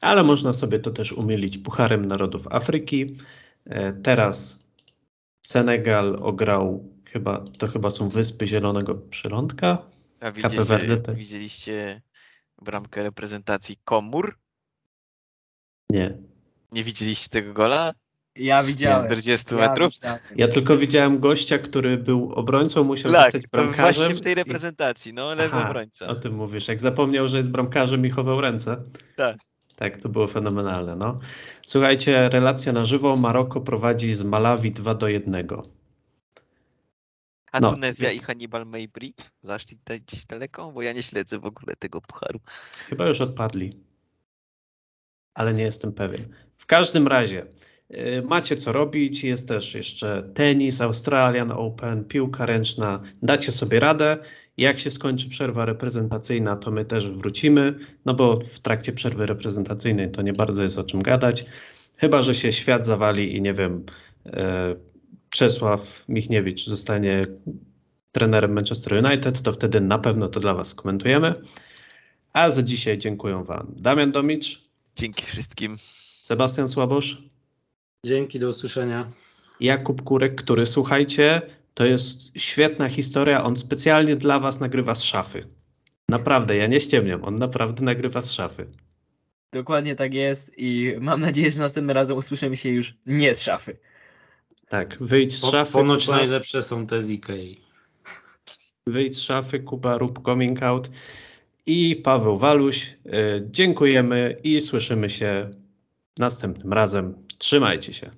ale można sobie to też umylić Pucharem Narodów Afryki. E, teraz Senegal ograł, chyba, to chyba są Wyspy Zielonego Przylądka. A widzieliście, widzieliście bramkę reprezentacji Komur? Nie. Nie widzieliście tego gola? Ja widziałem. 40 metrów? Ja, ja, tylko widziałem gościa, który był obrońcą, musiał tak, zostać bramkarzem. właśnie w tej reprezentacji, no lewy Aha, obrońca. O tym mówisz. Jak zapomniał, że jest bramkarzem i chował ręce. Tak. Tak, to było fenomenalne. No. Słuchajcie, relacja na żywo. Maroko prowadzi z Malawi 2 do 1. A No, Tunezja więc- i Hannibal Mejbri zaszli gdzieś daleko? Bo ja nie śledzę w ogóle tego pucharu. Chyba już odpadli. Ale nie jestem pewien. W każdym razie y, macie co robić. Jest też jeszcze tenis, Australian Open, piłka ręczna. Dacie sobie radę. Jak się skończy przerwa reprezentacyjna, to my też wrócimy. No bo w trakcie przerwy reprezentacyjnej to nie bardzo jest o czym gadać. Chyba, że się świat zawali i nie wiem, e, Czesław Michniewicz zostanie trenerem Manchester United, to wtedy na pewno to dla Was skomentujemy. A za dzisiaj dziękuję Wam Damian Domicz, Dzięki wszystkim. Sebastian Słabosz, Dzięki, do usłyszenia. Jakub Kurek, który słuchajcie, to jest świetna historia. On specjalnie dla Was nagrywa z szafy. Naprawdę, ja nie ściemniam, on naprawdę nagrywa z szafy. Dokładnie tak jest i mam nadzieję, że następnym razem usłyszymy się już nie z szafy. Tak, wyjdź z Po, szafy. ponoć Kuba, najlepsze są te z Ikei. wyjdź z szafy, Kuba, rób coming out. I Paweł Waluś, y, dziękujemy i słyszymy się następnym razem. Trzymajcie się.